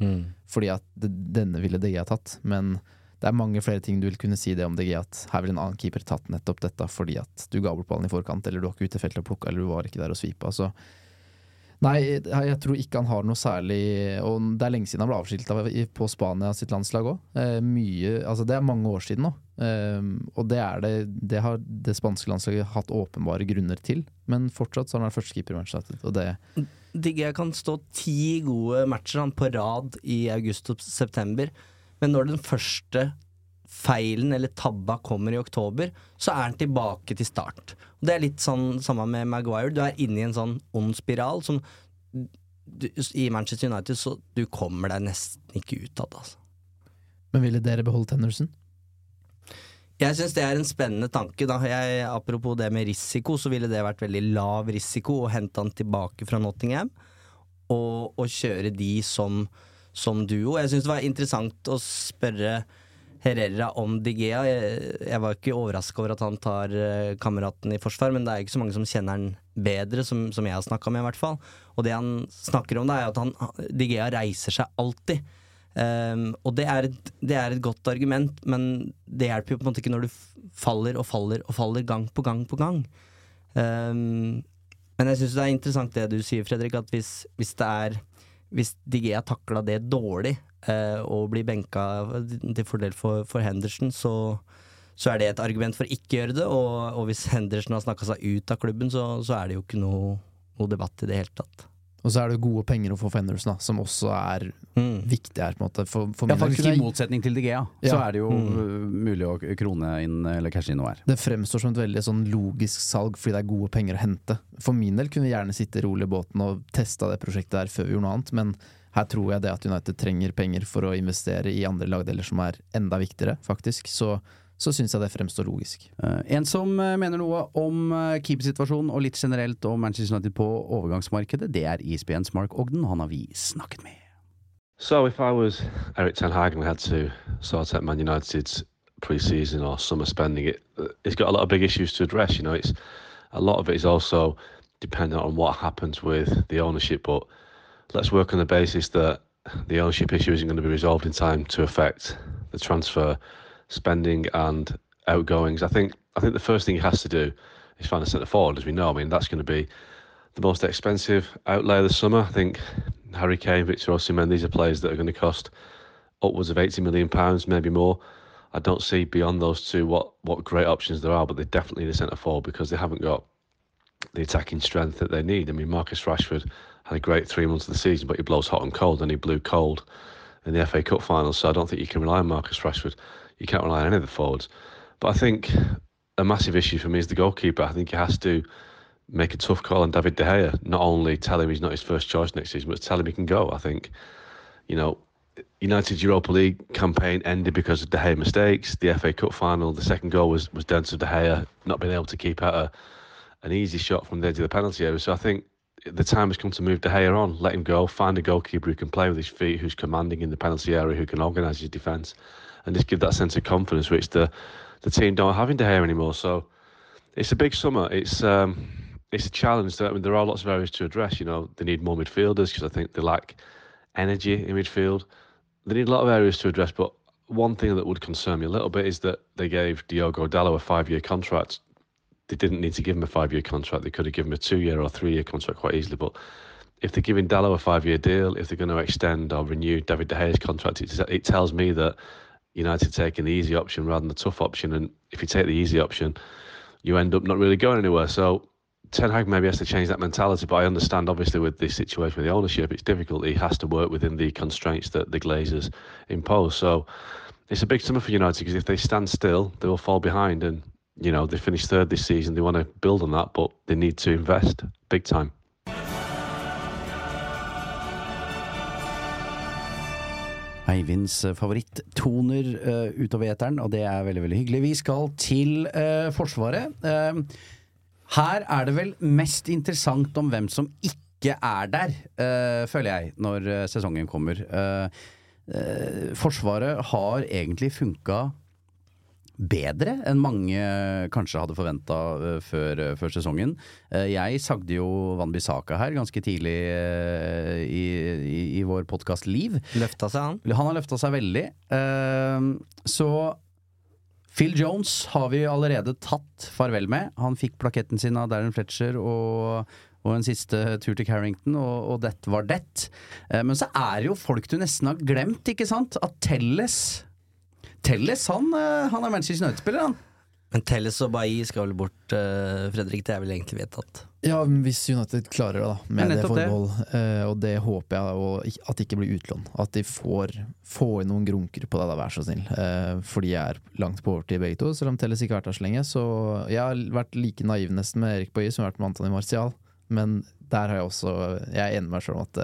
Fordi at det, denne ville DG ha tatt. Men det er mange flere ting du vil kunne si det om DG, at her ville en annen keeper tatt nettopp dette fordi at du ga bort ballen i forkant, eller du var ikke ute i feltet og plukka, eller du var ikke der og svipa. Så Nei, jeg jeg tror ikke han har noe særlig Og det er lenge siden han ble avskilta på Spania sitt landslag òg. Eh, Altså, det er mange år siden nå. Eh, og det det Det har det spanske landslaget hatt åpenbare grunner til. Men fortsatt så har han vært førstekeeper i Manchester United, Digge kan stå ti gode matcher han på rad i august og september, men når den første feilen eller tabba kommer i oktober, så er han tilbake til start. Og Det er litt sånn samme med Maguire. Du er inne i en sånn ond spiral som du, I Manchester United så du kommer deg nesten ikke ut av det. Altså. Men ville dere beholdt Henderson? Jeg syns det er en spennende tanke. Da. Jeg, apropos det med risiko, så ville det vært veldig lav risiko å hente han tilbake fra Nottingham og, og kjøre de som, som duo. Jeg syns det var interessant å spørre Herrera om Digea. Jeg, jeg var ikke overraska over at han tar uh, kameraten i forsvar, men det er ikke så mange som kjenner han bedre, som, som jeg har snakka med, i hvert fall. Og det han snakker om, det er at han, Digea reiser seg alltid. Um, og det er, et, det er et godt argument, men det hjelper jo på en måte ikke når du faller og faller og faller gang på gang på gang. Um, men jeg syns det er interessant det du sier, Fredrik, at hvis, hvis det er Hvis Digea takla det dårlig eh, og blir benka til fordel for, for Henderson, så, så er det et argument for ikke å gjøre det. Og, og hvis Henderson har snakka seg ut av klubben, så, så er det jo ikke noe, noe debatt i det hele tatt. Og så er det gode penger å få for Henderson, da, som også er Mm. viktig her. på en måte For, for Ja, faktisk I motsetning til De Gea, Ja. så er det jo Mm. øh, mulig å krone inn eller cashe inn noe her. Det fremstår som et veldig sånn logisk salg fordi det er gode penger å hente. For min del kunne vi gjerne sitte rolig i båten og testa det prosjektet der før vi gjorde noe annet, men her tror jeg det at United trenger penger for å investere i andre lagdeler som er enda viktigere, faktisk. Så, så syns jeg det fremstår logisk. Eh, en som eh, mener noe om uh, keepersituasjonen og litt generelt om Manchester United på overgangsmarkedet, det er ESPNs Mark Ogden, han har vi snakket med. So if I was Eric Ten Hag and we had to sort out Man United's pre-season or summer spending, it it's got a lot of big issues to address. You know, it's a lot of it is also dependent on what happens with the ownership. But let's work on the basis that the ownership issue isn't going to be resolved in time to affect the transfer spending and outgoings. I think I think the first thing he has to do is find a centre forward, as we know. I mean, that's going to be the most expensive outlay of the summer. I think Harry Kane, Victor Osimhen, these are players that are going to cost upwards of 80 million pounds, maybe more. I don't see beyond those two what what great options there are, but they definitely need a centre forward because they haven't got the attacking strength that they need. I mean, Marcus Rashford had a great three months of the season, but he blows hot and cold, and he blew cold in the FA Cup final. So I don't think you can rely on Marcus Rashford. You can't rely on any of the forwards. But I think a massive issue for me is the goalkeeper. I think he has to make a tough call on David De Gea. Not only tell him he's not his first choice next season, but tell him he can go. I think, you know, United's Europa League campaign ended because of De Gea mistakes. The FA Cup final, the second goal was was down to De Gea not being able to keep out a, an easy shot from the edge of the penalty area. So I think the time has come to move De Gea on, let him go, find a goalkeeper who can play with his feet, who's commanding in the penalty area, who can organise his defence, and just give that sense of confidence which the the team don't have in De Gea anymore. So it's a big summer. It's um, it's a challenge. I mean, there are lots of areas to address. You know, they need more midfielders because I think they lack energy in midfield. They need a lot of areas to address, but one thing that would concern me a little bit is that they gave Diogo Dallo a five-year contract. They didn't need to give him a five-year contract. They could have given him a two-year or three-year contract quite easily. But if they're giving Dallo a five-year deal, if they're going to extend or renew David De Gea's contract, it, it tells me that United taking the easy option rather than the tough option. And if you take the easy option, you end up not really going anywhere. So Ten Hag maybe has to change that mentality, but I understand obviously with this situation with the ownership, it's difficult. He has to work within the constraints that the Glazers impose. So it's a big summer for United because if they stand still, they will fall behind. And you know they finished third this season. They want to build on that, but they need to invest big time. Eivinds eh, favorittoner uh, utover eteren, og det er veldig veldig hyggelig. Vi skal til uh, Forsvaret. Uh, her er det vel mest interessant om hvem som ikke er der, føler jeg, når sesongen kommer. Forsvaret har egentlig funka bedre enn mange kanskje hadde forventa uh, før, uh, før, sesongen. Uh, jeg sagde jo Van Bissaka her ganske tidlig i, i, i, vår podkast Liv. Løfta seg, han? Han har løfta seg veldig. så Phil Jones har vi allerede tatt farvel med. Han fikk plaketten sin av Darren Fletcher og og en siste tur til Carrington, og, og det var det. men så er det jo folk du nesten har glemt, ikke sant? At Telles Telles, han, eh, han er Manchester United-spiller, han. Men Telles og Bailly skal vel bort, uh, Fredrik. Det er vel egentlig vedtatt? Ja, hvis United klarer det, da, med det forbehold. Uh, og det håper jeg og, at det ikke blir utlån. At de får, får inn noen grunker på det, da, vær så snill. Uh, fordi jeg er langt på overtid begge to, selv om Telles ikke har vært der så lenge. Så jeg har vært like naiv nesten med Erik Bailly som jeg har vært med Antony Martial. Men der har jeg også Jeg er enig med meg sjøl om at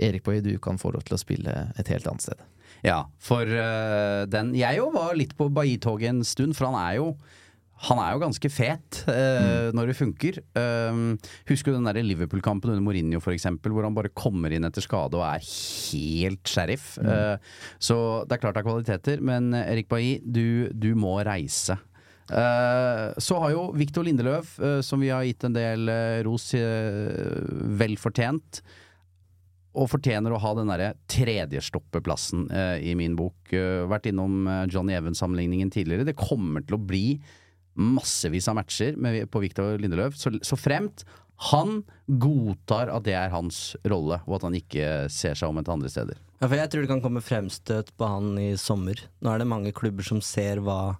Erik Bailly, du kan få lov til å spille et helt annet sted. Ja, for uh, den Jeg jo var litt på Bailly-toget en stund, for han er jo han er jo ganske fet uh, mm. når det funker. Um, husker du den der Liverpool-kampen under Mourinho for eksempel, hvor han bare kommer inn etter skade og er helt sheriff. Mm. Uh, så det er klart det er kvaliteter, men Erik Bailly, du, du må reise. så har jo Viktor Lindeløv, som vi har gitt en del ros, vel fortjent og fortjener å ha den derre tredjestoppeplassen eh, i min bok. Uh, vært innom uh, Johnny Evans-sammenligningen tidligere. Det kommer til å bli massevis av matcher med, på Victor Lindeløv, så, så, fremt han godtar at det er hans rolle, og at han ikke ser seg om etter andre steder. Ja, for jeg tror det kan komme fremstøt på han i sommer. Nå er det mange klubber som ser hva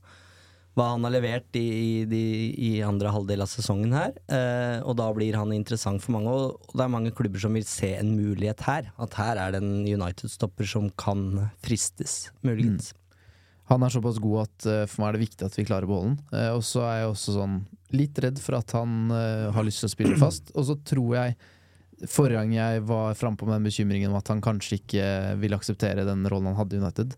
hva han har levert i, i, i andre halvdel av sesongen her. Eh, og da blir han interessant for mange, og det er mange klubber som vil se en mulighet her. At her er det en United-stopper som kan fristes, muligens. Mm. Han er såpass god at uh, for meg er det viktig at vi klarer å beholde den. Uh, og så er jeg også sånn litt redd for at han uh, har lyst til å spille (clears throat) fast. Og så tror jeg Forrige gang jeg var frampå med den bekymringen om at han kanskje ikke ville akseptere den rollen han hadde i United,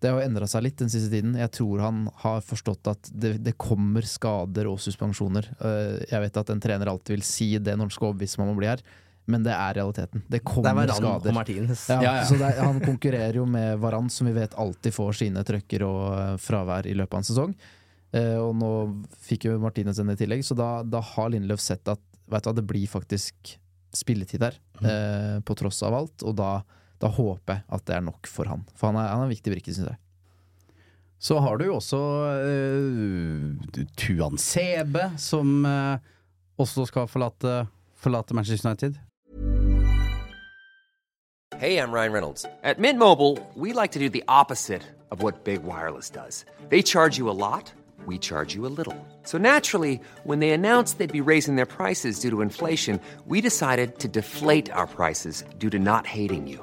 det har endra seg litt den siste tiden. Jeg tror han har forstått at det, det, kommer skader og suspensjoner. Eh, jeg vet at en trener alltid vil si det når han skal overbevise om å bli her, men det er realiteten. Det kommer det skader. Ja, ja, ja. Er, han konkurrerer jo med Varan, som vi vet alltid får sine trøkker og eh, fravær i løpet av en sesong. Eh, og nå fikk jo Martinez den i tillegg, så da, da har Lindløf sett at vet du, det blir faktisk spilletid der, mm. på tross av alt. Og da da håper jeg at det er nok for han. For han er, han er en viktig brikke, syns jeg. Så har du jo også uh, Tuan Sebe, som uh, også skal forlate, forlate Manchester United. Hey, I'm Ryan Reynolds. At Mint Mobile, we like to do the opposite of what Big Wireless does. They charge you a lot, we charge you a little. So naturally, when they announced they'd be raising their prices due to inflation, we decided to deflate our prices due to not hating you.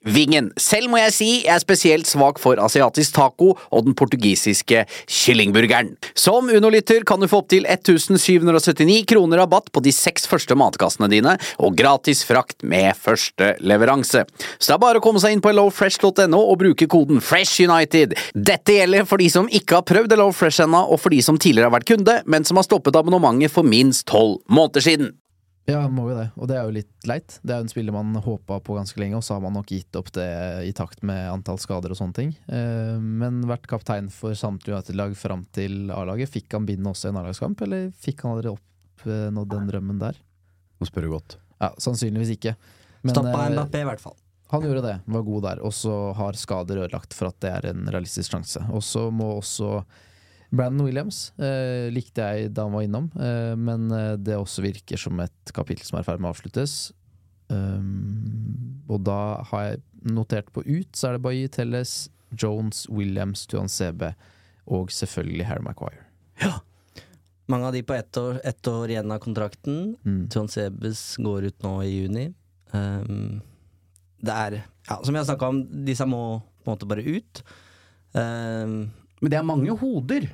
Vingen. Selv må jeg si jeg er spesielt svak for asiatisk taco og den portugisiske kyllingburgeren. Som Uno-lytter kan du få opptil 1779 kroner rabatt på de seks første matkassene dine, og gratis frakt med første leveranse. Så det er bare å komme seg inn på hellofresh.no og bruke koden FRESHUNITED. Dette gjelder for de som ikke har prøvd Hello Fresh ennå, og for de som tidligere har vært kunde, men som har stoppet abonnementet for minst tolv måneder siden. Ja, må jo det, og det er jo litt leit. Det er jo en spiller man håpa på ganske lenge, og så har man nok gitt opp det i takt med antall skader og sånne ting. Eh, Men vært kaptein for samtlige United-lag fram til A-laget. Fikk han bindet også i en A-lagskamp, eller fikk han aldri oppnådd den drømmen der? Nå spør du godt. Ja, Sannsynligvis ikke. Men, Stoppa eh, Mbappé, i hvert fall. Han gjorde det, var god der, og så har skader ødelagt for at det er en realistisk sjanse. Og så må også Brandon Williams eh, likte jeg da han var innom, eh, men eh, det også virker som et kapittel som er i ferd med å avsluttes. Um, og da har jeg notert på ut, så er det Bailly Telles, Jones, Williams, Tuan CB og selvfølgelig Harry Maguire. Ja! Mange av de på ett år, ett år igjen av kontrakten. Mm. Tuan Sebes går ut nå i juni. Um, det er ja, Som jeg har snakka om, disse må på en måte bare ut. Um, Men det er mange hoder.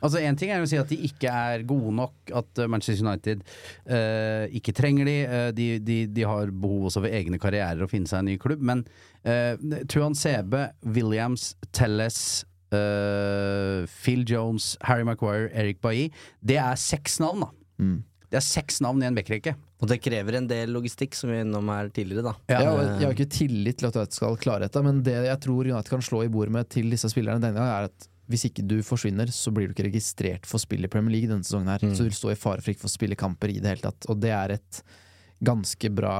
Altså Én ting er jo å si at de ikke er gode nok, at eh, Manchester United uh, ikke trenger de. Uh, de, de. De har behov også ved egne karrierer å finne seg en ny klubb. Men uh, Tuan Sebe, Williams, Telles, eh, Phil Jones, Harry Maguire, Eric Bailly Det er seks navn, da. Mm. Det er seks navn i en backrekke. og det krever en del logistikk, som vi er innom her tidligere, da. Ja, og jeg har ikke tillit til at United skal klare dette, men det jeg tror United kan slå i bordet med til disse spillerne denne gangen, er at hvis ikke du forsvinner, så blir du ikke registrert for spill i Premier League denne sesongen. her Så du vil stå i fare for ikke å få spille kamper i det hele tatt. Og det er et ganske bra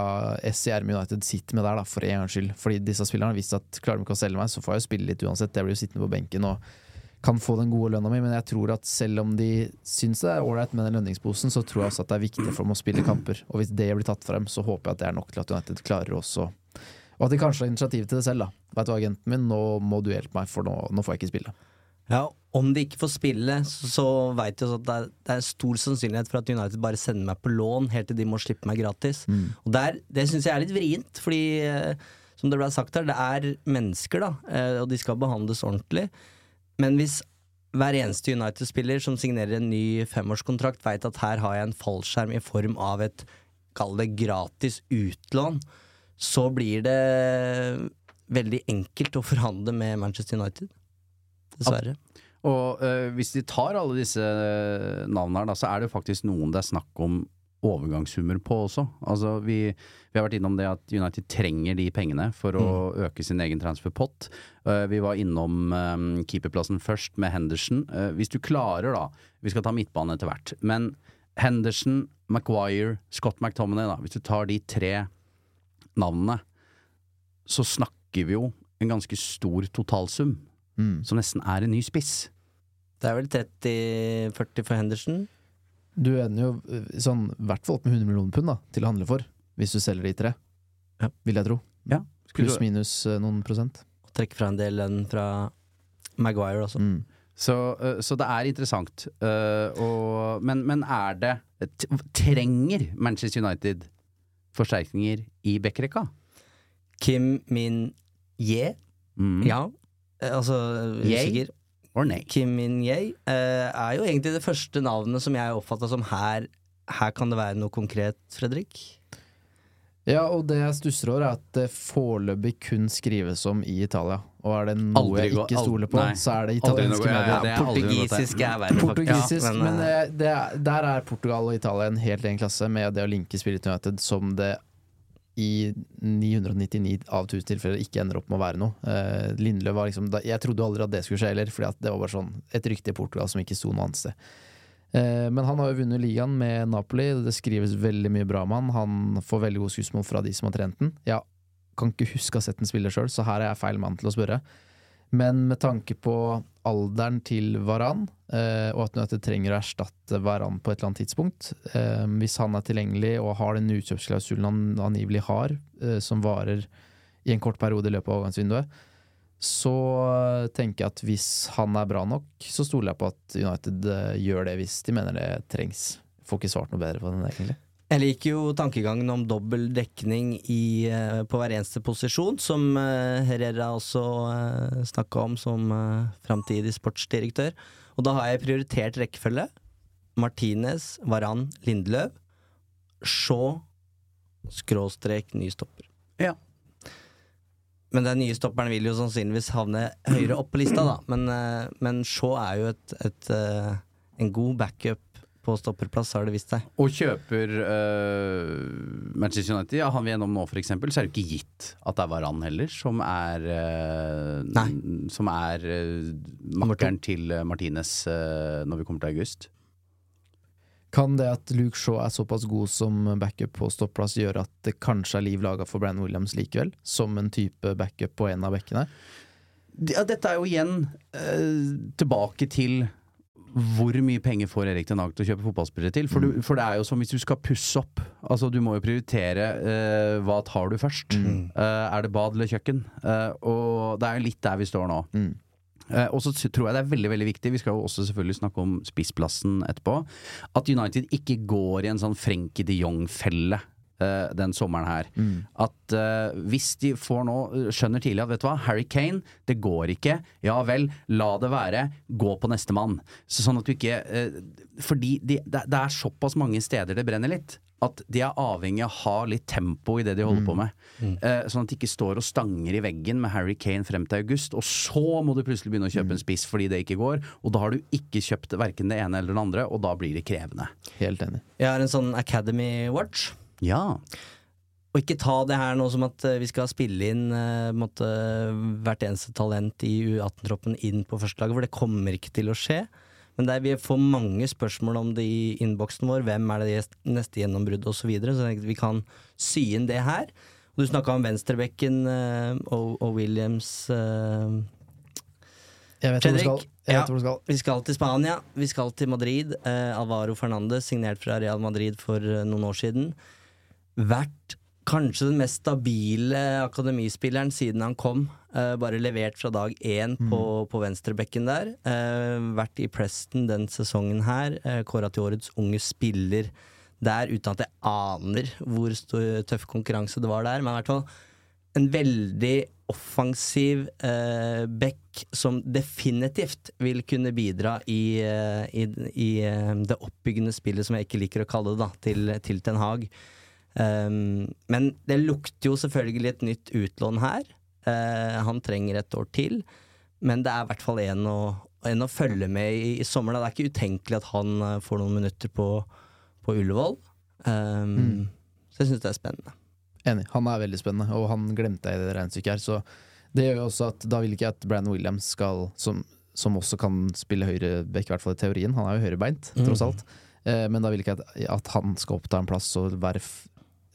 SCR United sitter med der, da, for en gangs skyld. Fordi disse spillerne har visst at klarer de ikke å selge meg, så får jeg jo spille litt uansett. Jeg blir jo sittende på benken og kan få den gode lønna mi, men jeg tror at selv om de syns det er ålreit med den lønningsposen, så tror jeg også at det er viktig for dem å spille kamper. Og hvis det blir tatt frem, så håper jeg at det er nok til at United klarer også Og at de kanskje har initiativ til det selv, da. Vet du agenten min, nå må du hjelpe meg, for nå, nå får jeg ikke spille. Ja, Om de ikke får spille, så, så veit vi at det er, det er stor sannsynlighet for at United bare sender meg på lån helt til de må slippe meg gratis. Og der, Det syns jeg er litt vrient, fordi eh, som det ble sagt her, det er mennesker, da, eh, og de skal behandles ordentlig. Men hvis hver eneste United-spiller som signerer en ny femårskontrakt, veit at her har jeg en fallskjerm i form av et, kall det gratis utlån, så blir det veldig enkelt å forhandle med Manchester United. Dessverre. Og uh, hvis de tar alle disse øh, navnene her, da, så er det jo faktisk noen det er snakk om overgangssummer på også. Altså, vi, vi har vært innom det at United trenger de pengene for å øke sin egen transferpott. Uh, vi var innom um, keeperplassen først med Henderson. Uh, hvis du klarer, da Vi skal ta midtbane etter hvert. Men Henderson, Maguire, Scott McTominay, da. Hvis du tar de tre navnene, så snakker vi jo en ganske stor totalsum. Mm. Som nesten er en ny spiss. Det er vel 30-40 for Henderson. Du ender jo eh, sånn, i hvert fall opp med 100 millioner pund da, til å handle for, hvis du selger de tre. Ja. Vil jeg tro. Ja. Pluss minus eh, noen prosent. Og trekke fra en del lønn fra Maguire også. Mm. Så, eh, så det er interessant. Uh, og, men, men er det Trenger Manchester United forsterkninger i backrekka? Kim Min-ye, Mm. ja. Eh, Altså, usikker. Or nei? Kim Min-ye eh, er jo egentlig det første navnet som jeg oppfatta som her Her kan det være noe konkret, Fredrik? Ja, og det jeg stusser over, er at det foreløpig kun skrives om i Italia. Og er det noe Aldri jeg ikke stoler på, nei. så er det italienske ja, ja, medier. er noe Portugisisk er verre, faktisk. Ja, men, men det, det er, der er Portugal og Italia en helt egen klasse med det å linke Spirit United som det i 999 av 1000 tilfeller ikke ender opp med å være noe. Eh, Lindløv var liksom Jeg trodde aldri at det skulle skje heller, at det var bare sånn et rykte i Portugal som ikke sto noe annet sted. Eh, men han har jo vunnet ligaen med Napoli, det skrives veldig mye bra om han. Han får veldig gode skussmål fra de som har trent den. Jeg kan ikke huske å ha sett den spille sjøl, så her er jeg feil mann til å spørre. Men med tanke på alderen til Varan, eh, og at United trenger å erstatte Varan på et eller annet tidspunkt eh, Hvis han er tilgjengelig og har den utkjøpsklausulen han angivelig har, eh, som varer i en kort periode i løpet av overgangsvinduet, så tenker jeg at hvis han er bra nok, så stoler jeg på at United gjør det hvis de mener det trengs. Får ikke svart noe bedre på den, egentlig. Jeg liker jo tankegangen om dobbel dekning i, eh, på hver eneste posisjon, som eh, Herrera også uh, snakka om som uh, framtidig sportsdirektør. Og da har jeg prioritert rekkefølge. Martinez, Varan, Lindeløv. Shaw, skråstrek, ny stopper. Ja. Men den nye stopperen vil jo sannsynligvis havne høyere opp på lista, da. Men, eh, men Shaw er jo et, et, eh, en god backup på stopperplass, har det vist seg. Og kjøper uh, Manchester United, ja, han vi er gjennom nå for eksempel, så er det ikke gitt at det er Varan heller, som er øh, Som er uh, makkeren til Martinez uh, når vi kommer til august. Kan det at Luke Shaw er såpass god som backup på stopplass, gjøre at det kanskje er liv laga for Brann Williams likevel? Som en type backup på en av bekkene? Ja, dette er jo igjen øh, tilbake til hvor mye penger får Erik Den Haag til å kjøpe fotballspillere til? For, du, for det er jo som hvis du skal pusse opp. Altså Du må jo prioritere uh, hva tar du først. Eh, er det bad eller kjøkken? Uh, og det er jo litt der vi står nå. Eh, og så tror jeg det er veldig veldig viktig, vi skal jo også selvfølgelig snakke om spissplassen etterpå, at United ikke går i en sånn Frenkie de Jong-felle eh, den sommeren her. At uh, hvis de får nå skjønner tidlig at vet du hva, Harry Kane, det går ikke. Ja vel, la det være. Gå på nestemann. Så sånn at du ikke uh, Fordi de, det, det er såpass mange steder det brenner litt. At de er avhengig av å ha litt tempo i det de holder på med. Eh, sånn at de ikke står og stanger i veggen med Harry Kane frem til august, og så må du plutselig begynne å kjøpe en spiss fordi det ikke går. Og da har du ikke kjøpt verken det ene eller det andre, og da blir det krevende. Helt enig. Jeg har en sånn Academy Watch. Ja. Og ikke ta det her nå som at eh, vi skal spille inn eh, måtte, hvert eneste talent i U18-troppen inn på førstelaget, for det kommer ikke til å skje. Men der vi får mange spørsmål om det i innboksen vår. Hvem er det neste gjennombrudd osv. Så, videre, så vi kan sy inn det her. Og du snakka om venstrebekken eh, og, og Williams Jeg vet hvor du skal. Jeg ja, hvor du skal. vi skal til Spania, vi skal til Madrid. Alvaro Fernandez, signert fra Real Madrid for noen år siden. Vært kanskje den mest stabile akademispilleren siden han kom. Uh, bare levert fra dag én på, på venstrebekken der. Uh, vært i Preston den sesongen her. Uh, Kåra til årets unge spiller der, uten at jeg aner hvor stor, tøff konkurranse det var der. Men i hvert fall en veldig offensiv uh, back som definitivt vil kunne bidra i, eh, i, i eh, det oppbyggende spillet, som jeg ikke liker å kalle det, da, til, til Ten Hag. Um, men det lukter jo selvfølgelig et nytt utlån her. Uh, han trenger et år til, men det er i hvert fall en å, en å følge med i, i sommer. Da. Det er ikke utenkelig at han uh, får noen minutter på, på Ullevål. Um, Så jeg syns det er spennende. Enig. Han er veldig spennende, og han glemte jeg i det regnestykket her. Så det gjør jo også at da vil ikke jeg at Brandon Williams skal, som, som også kan spille høyreback, i hvert fall i teorien, han er jo høyrebeint, Mm. tross alt, Mm. men da vil ikke jeg at, han skal oppta en plass og være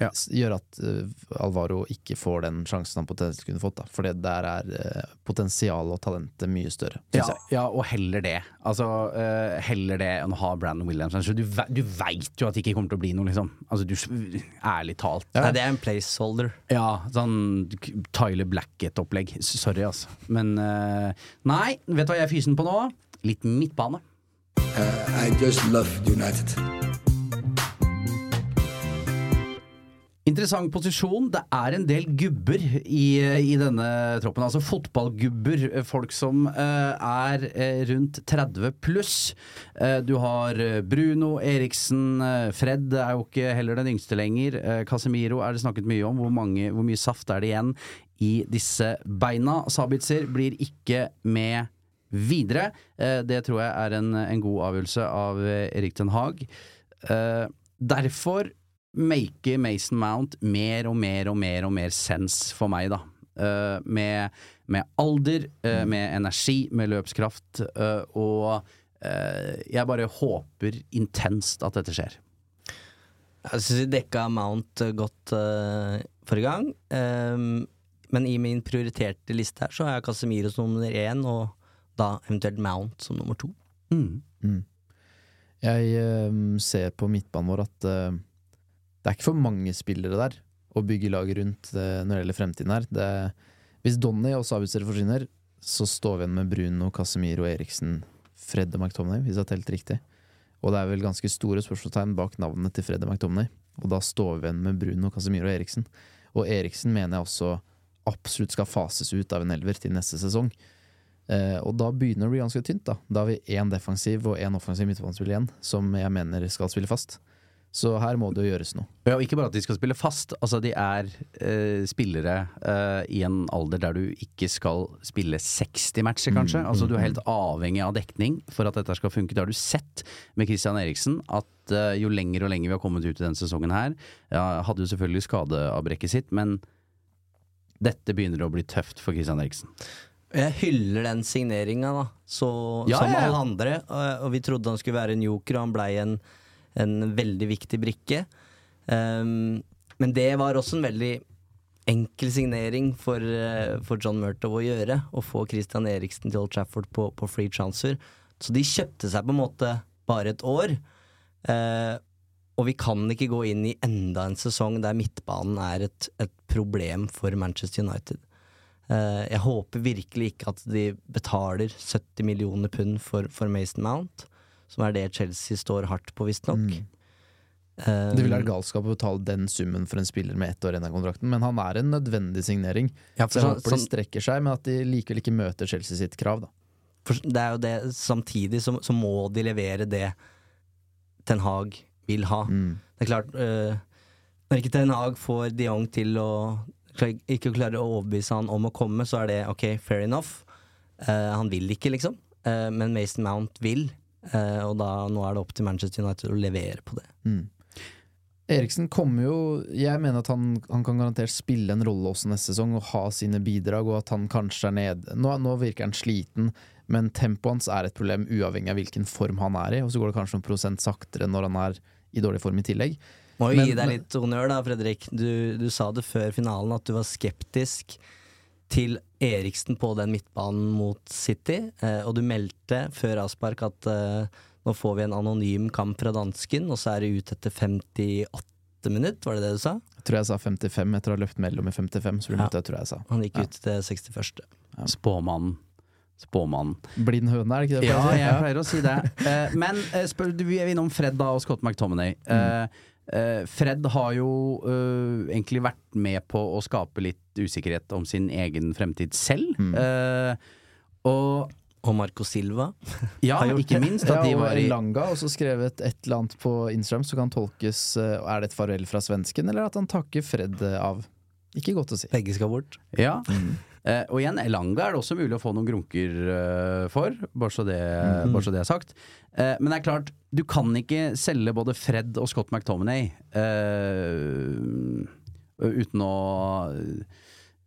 Ja. gjør at uh, Alvaro ikke får den sjansen han potensielt kunne fått. da For der er uh, potensialet og talentet mye større. Ja, ja, og heller det. Altså, uh, heller det enn å ha Brandon Williams. Altså, du, ve- du veit jo at det ikke kommer til å bli noe, liksom. Altså, du, ærlig talt. Nei, det er en placeholder. Ja, sånn Tyler Blackett-opplegg. Sorry, altså. Men eh, Nei, vet du hva jeg er fysen på nå? Litt midtbane. I just love United. Interessant posisjon. Det er en del gubber i, i denne troppen. Altså fotballgubber. Folk som eh, er eh, rundt 30 pluss. Eh, du har eh, Bruno Eriksen. eh, Fred er jo ikke heller den yngste lenger. Eh, Casemiro er det snakket mye om. Hvor, mange, hvor mye saft er det igjen i disse beina? Sabitzer blir ikke med videre. Det tror jeg er en, en god avgjørelse av Erik Ten Haag. Derfor make Mason Mount mer og mer og mer og mer sens for meg, da. Uh, med, med alder, eh, med energi, med løpskraft, Uh, og eh, jeg bare håper intenst at dette skjer. Jeg syns vi dekka Mount godt uh, forrige gang. Um, men i min prioriterte liste her så har jeg Casemiro som nummer én, og da eventuelt Mount som nummer to. Mm. Jeg eh, ser på midtbanen vår at det er ikke for mange spillere der å bygge laget rundt eh, når det gjelder fremtiden her. Det, hvis Donny og Sabitzer forsvinner, så står vi igjen med Bruno, Casemiro, Eriksen, Fred og McTomney, hvis jeg har telt riktig. Og det er vel ganske store spørsmålstegn bak navnet til Fred og McTomney. Og da står vi igjen med Bruno, Casemiro og Eriksen. Og Eriksen mener jeg også absolutt skal fases ut av en elver til neste sesong. Eh, og da begynner det å bli ganske tynt. Da Da har vi én defensiv og én offensiv midtbanespiller igjen, som jeg mener skal spille fast. Så her må det jo gjøres noe. Ja, og ikke bare at de skal spille fast, altså de er eh, spillere eh, i en alder der du ikke skal spille 60 matcher, kanskje. Mm, altså du er mm, helt avhengig av dekning for at dette skal funke. Det har du sett med Christian Eriksen, at eh, jo lenger og lenger vi har kommet ut i denne sesongen her ja, Hadde jo selvfølgelig skadeavbrekket sitt, men dette begynner å bli tøft for Christian Eriksen. Jeg hyller den signeringa, da. Så, Ja, som ja, ja. alle andre. Og, og vi trodde han skulle være en joker, og han blei en, en veldig viktig brikke. Um, men det var også en veldig enkel signering for, eh, for John Murtow å gjøre. Å få Christian Eriksen til Old Trafford på, på free transfer. Så de kjøpte seg på en måte bare et år. Uh, og vi kan ikke gå inn i enda en sesong der midtbanen er et, et problem for Manchester United. Uh, jeg håper virkelig ikke at de betaler 70 millioner pund for, for Mason Mount, som er det Chelsea står hardt på, visstnok. Mm. Eh, Det vil være galskap å betale den summen for en spiller med ett år igjen av kontrakten, men han er en nødvendig signering. Ja, for så jeg sånn- håper de sånn- strekker seg, men at de likevel ikke møter Chelsea sitt krav, da. For det er jo det, samtidig så, så må de levere det Ten Hag vil ha. Mm. Det er klart øh, Når ikke Ten Hag får de Jong til å klar- ikke klarer å overbevise han om å komme, så er det ok, fair enough. Uh, han vil ikke, liksom. Uh, men Mason Mount vil, eh, og da nå er det opp til Manchester United å levere på det. Mm. Eriksen kommer jo Jeg mener at han, han kan garantert spille en rolle også neste sesong og ha sine bidrag, og at han kanskje er nede nå, nå virker han sliten, men tempoet hans er et problem uavhengig av hvilken form han er i, og så går det kanskje noen prosent saktere når han er i dårlig form i tillegg. Må jo gi deg litt honnør da, Fredrik. Du, du sa det før finalen at du var skeptisk til Eriksen på den midtbanen mot City, eh, og du meldte før avspark at eh, nå får vi en anonym kamp fra dansken, og så er det ut etter 58 minutter, var det det du sa? Jeg tror jeg sa 55 etter å ha løpt mellom i 55, så Ja. det tror jeg sa. Han gikk Ja. ut til 61. Spåmannen. Spåmannen. Blind høne, er det ikke det? Ja, jeg pleier å si det. Eh, men spør, du, vi er innom Fred da og Scott McTominay. Eh, Fred har jo uh, egentlig vært med på å skape litt usikkerhet om sin egen fremtid selv. Eh, og Og Marco Silva. (laughs) ja, ikke minst at de ja, og var i Langa har også skrevet et eller annet på Instagram som kan tolkes uh, Er det et farvel fra svensken, eller at han takker Fred eh, av? Ikke godt å si. Begge skal bort. Ja. Eh, og igjen, Elanga er det også mulig å få noen grunker eh, for, bare så, det, bare så det er sagt. Eh, men det er klart, du kan ikke selge både Fred og Scott McTominay eh, uten å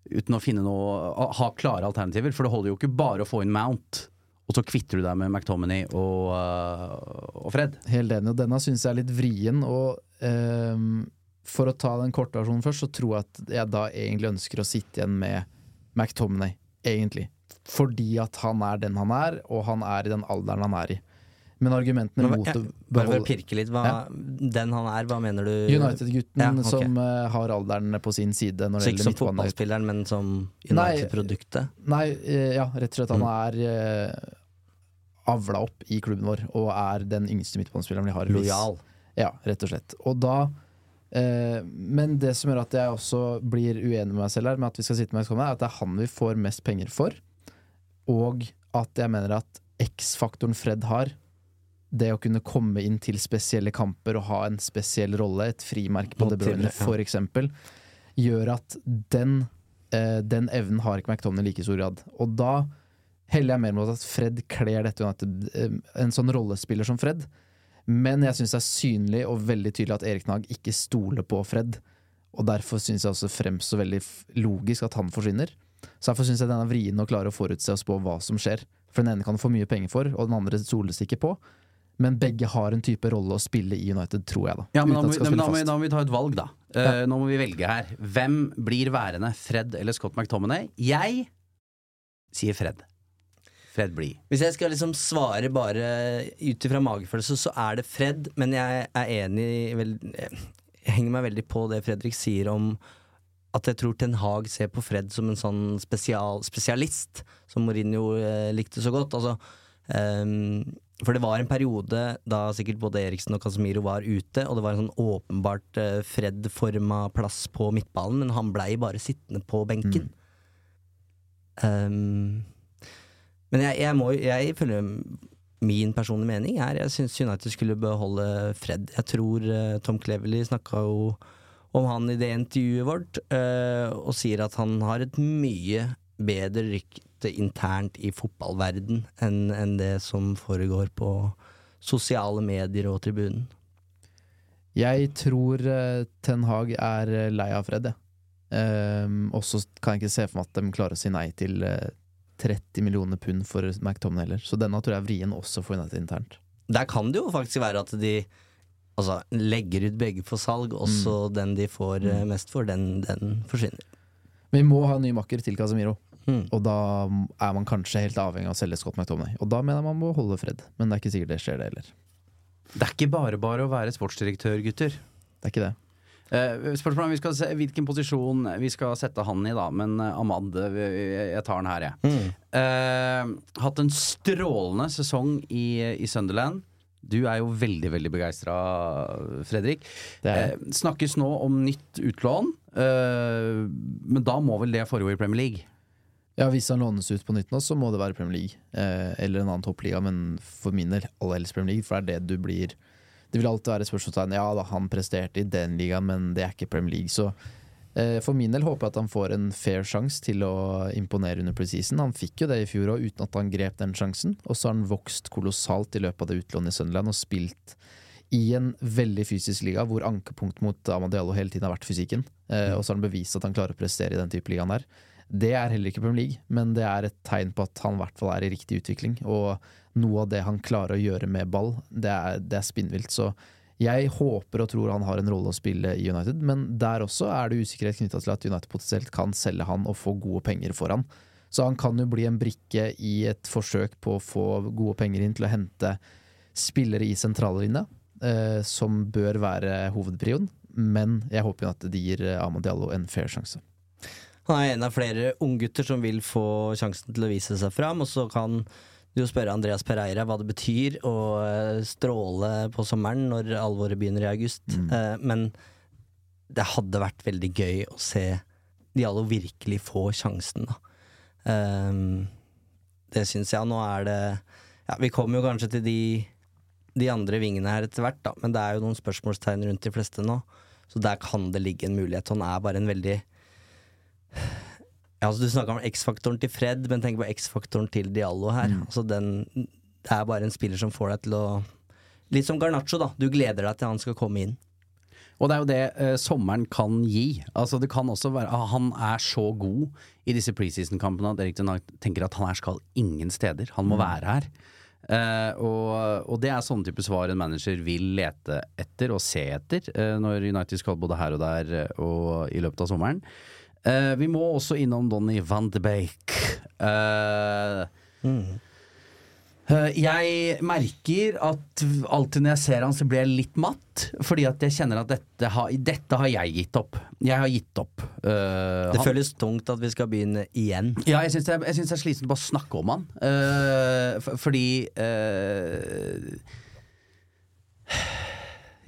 Uten å finne noe Ha klare alternativer, for det holder jo ikke bare å få inn Mount og så kvitter du deg med McTominay og, øh, og Fred. Helt enig, og denne syns jeg er litt vrien. Og um, for å ta den korte versjonen først, så tror jeg at jeg da egentlig ønsker å sitte igjen med McTominay, egentlig. Fordi at han er den han er, og han er i den alderen han er i. Men argumentene Men mot å Bare for å pirke litt, hva, Ja. den han er, hva mener du? United-gutten Ja, okay. som uh, har alderen på sin side når Så det ikke som fotballspilleren, men som United-produktet? Nei, nei, ja, rett og slett. Han Mm. er uh, avla opp i klubben vår, og er den yngste midtbanespilleren vi har. Lojal. Ja, rett og slett. Og da eh, Men det som gjør at jeg også blir uenig med meg selv her, med at vi skal sitte med Excomen, er at det er han vi får mest penger for, og at jeg mener at X-faktoren Fred har, det å kunne komme inn til spesielle kamper og ha en spesiell rolle, et frimerke på De Bruyne eksempel, gjør at den, eh, den evnen har ikke McTominay i like stor grad. Og da heller jeg mer mot at Fred kler dette United, eh, en sånn rollespiller som Fred. Men jeg syns det er synlig og veldig tydelig at Erik Nag ikke stoler på Fred. Og derfor syns jeg også fremstår veldig logisk at han forsvinner. Så derfor syns jeg den er vrien å klare å forutse og spå hva som skjer. For den ene kan du få mye penger for, og den andre stoles ikke på. Men begge har en type rolle å spille i United, tror jeg, da. Ja, men da må, vi, skal da, må da må vi ta et valg, da. Eh, Nå må vi velge her. Hvem blir værende? Fred eller Scott McTominay? Jeg sier Fred. Fred blir. Hvis jeg skal liksom svare bare ut ifra magefølelse, så er det Fred, men jeg er enig vel, Jeg henger meg veldig på det Fredrik sier om at jeg tror Ten Hag ser på Fred som en sånn spesial, spesialist, som Mourinho eh, likte så godt. Altså, um, for det var en periode da sikkert både Eriksen og Casemiro var ute, og det var en sånn åpenbart eh, Fred-forma plass på midtballen, men han blei bare sittende på benken. Ehm, men jeg, jeg må Jeg føler min personlige mening er Jeg syns United skulle beholde Fred. Jeg tror uh, Tom Cleverley snakka jo om han i det intervjuet vårt, uh, og sier at han har et mye bedre rykte internt i fotballverden enn enn det som foregår på sosiale medier og tribunen. Jeg tror uh, Ten Hag er lei av Fred, jeg. Ehm, og så kan jeg ikke se for meg at de klarer å si nei til 30 millioner pund for McTominay heller. Så denne tror jeg er vrien også for United internt. Der kan det jo faktisk være at de altså, legger ut begge for salg, også mm. den de får mm. mest for, den, den forsvinner. Vi må ha en ny makker til Casemiro. Mm. Og da er man kanskje helt avhengig av å selge Scott McTominay. Og da mener jeg man må holde Fred. Men det er ikke sikkert det skjer, det heller. Det er ikke bare bare å være sportsdirektør, gutter. Det er ikke det. Eh, spørsmålet om vi skal se, hvilken posisjon vi skal sette han i, da. Men eh, Ahmad, eh, jeg tar den her, jeg. Eh, hatt en strålende sesong i, i Sunderland. Du er jo veldig veldig begeistra, Fredrik. Det Eh, snakkes nå om nytt utlån, eh, men da må vel det foregå i Premier League? Ja, Hvis han lånes ut på nytt nå, så må det være Premier League. Eh, eller en annen toppliga, men for min del aller helst Premier League, for det er det du blir Det vil alltid være et spørsmålstegn. Ja da, han presterte i den ligaen, men det er ikke Premier League. Så eh, for min del håper jeg at han får en fair sjanse til å imponere under preseason. Han fikk jo det i fjor òg, uten at han grep den sjansen. Og så har han vokst kolossalt i løpet av det utlånet i Sunderland og spilt i en veldig fysisk liga, hvor ankepunkt mot Amadiallo hele tiden har vært fysikken. Eh, og så har han bevist at han klarer å prestere i den type ligaen der. Det er heller ikke Premier League, men det er et tegn på at han i hvert fall er i riktig utvikling. Og noe av det han klarer å gjøre med ball, det er, det er spinnvilt. Så jeg håper og tror han har en rolle å spille i United, men der også er det usikkerhet knytta til at United potensielt kan selge han og få gode penger for han. Så han kan jo bli en brikke i et forsøk på å få gode penger inn til å hente spillere i sentrallinja, eh, som bør være hovedprioen. Men jeg håper at det gir Amadiallo en fair sjanse. Han er en av flere unggutter som vil få sjansen til å vise seg fram, og så kan du jo spørre Andreas Pereira hva det betyr å eh, stråle på sommeren når alvoret begynner i august. Mm. men det hadde vært veldig gøy å se Diallo virkelig få sjansen, da. Ehm, det syns jeg. Nå er det Ja, vi kommer jo kanskje til de, de andre vingene her etter hvert, da, men det er jo noen spørsmålstegn rundt de fleste nå. Så der kan det ligge en mulighet. Han er bare en veldig ja, altså Du snakka om X-faktoren til Fred, men tenk på X-faktoren til Diallo her. Altså den, det er bare en spiller som får deg til å Litt som Garnaccio, da. Du gleder deg til han skal komme inn. Og det er jo det eh, sommeren kan gi. Altså Det kan også være ah, Han er så god i disse preseason-kampene at Erik Denag tenker at han her skal ingen steder. Han må Mm. være her. Eh, og, og det er sånne type svar en manager vil lete etter og se etter eh, når United skal både her og der eh, og i løpet av sommeren. Eh, vi må også innom Donny van de Beek. mm. uh, Jeg merker at alltid når jeg ser han så blir jeg litt matt. Fordi at jeg kjenner at dette har, dette har jeg gitt opp. Jeg har gitt opp. Det han- føles tungt at vi skal begynne igjen. ja, jeg syns jeg synes det er slitsomt bare å snakke om han. Eh, fordi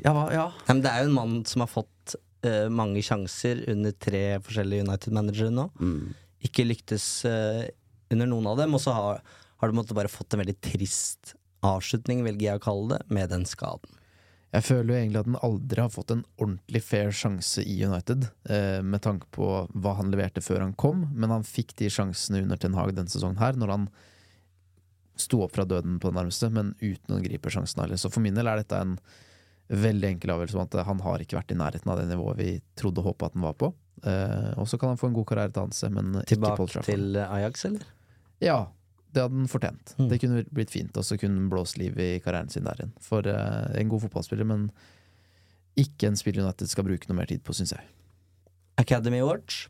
Ja, hva? Ja. Ja, men det er jo en mann som har fått eh, mange sjanser under tre forskjellige United-managere nå. Mm. Ikke lyktes uh, under noen av dem, og så har, har du måttet bare fått en veldig trist avslutning, velger jeg å kalle det, med den skaden. Jeg føler jo egentlig at han aldri har fått en ordentlig fair sjanse i United, eh, med tanke på hva han leverte før han kom, men han fikk de sjansene under Ten Hag denne sesongen her, når han sto opp fra døden på det nærmeste, men uten å gripe sjansen heller. Så for min del er dette en veldig enkel avgjørelse om at han har ikke vært i nærheten av det nivået vi trodde og håpa at han var på. Eh, og så kan han få en god karriere Hanse, men Tilbake til Ajax, eller? Ja, det hadde han fortjent. Mm. Det kunne blitt fint, og så kunne han blåst liv i karrieren sin der igjen. For eh, en god fotballspiller, men ikke en spiller United skal bruke noe mer tid på, syns jeg. Academy Watch.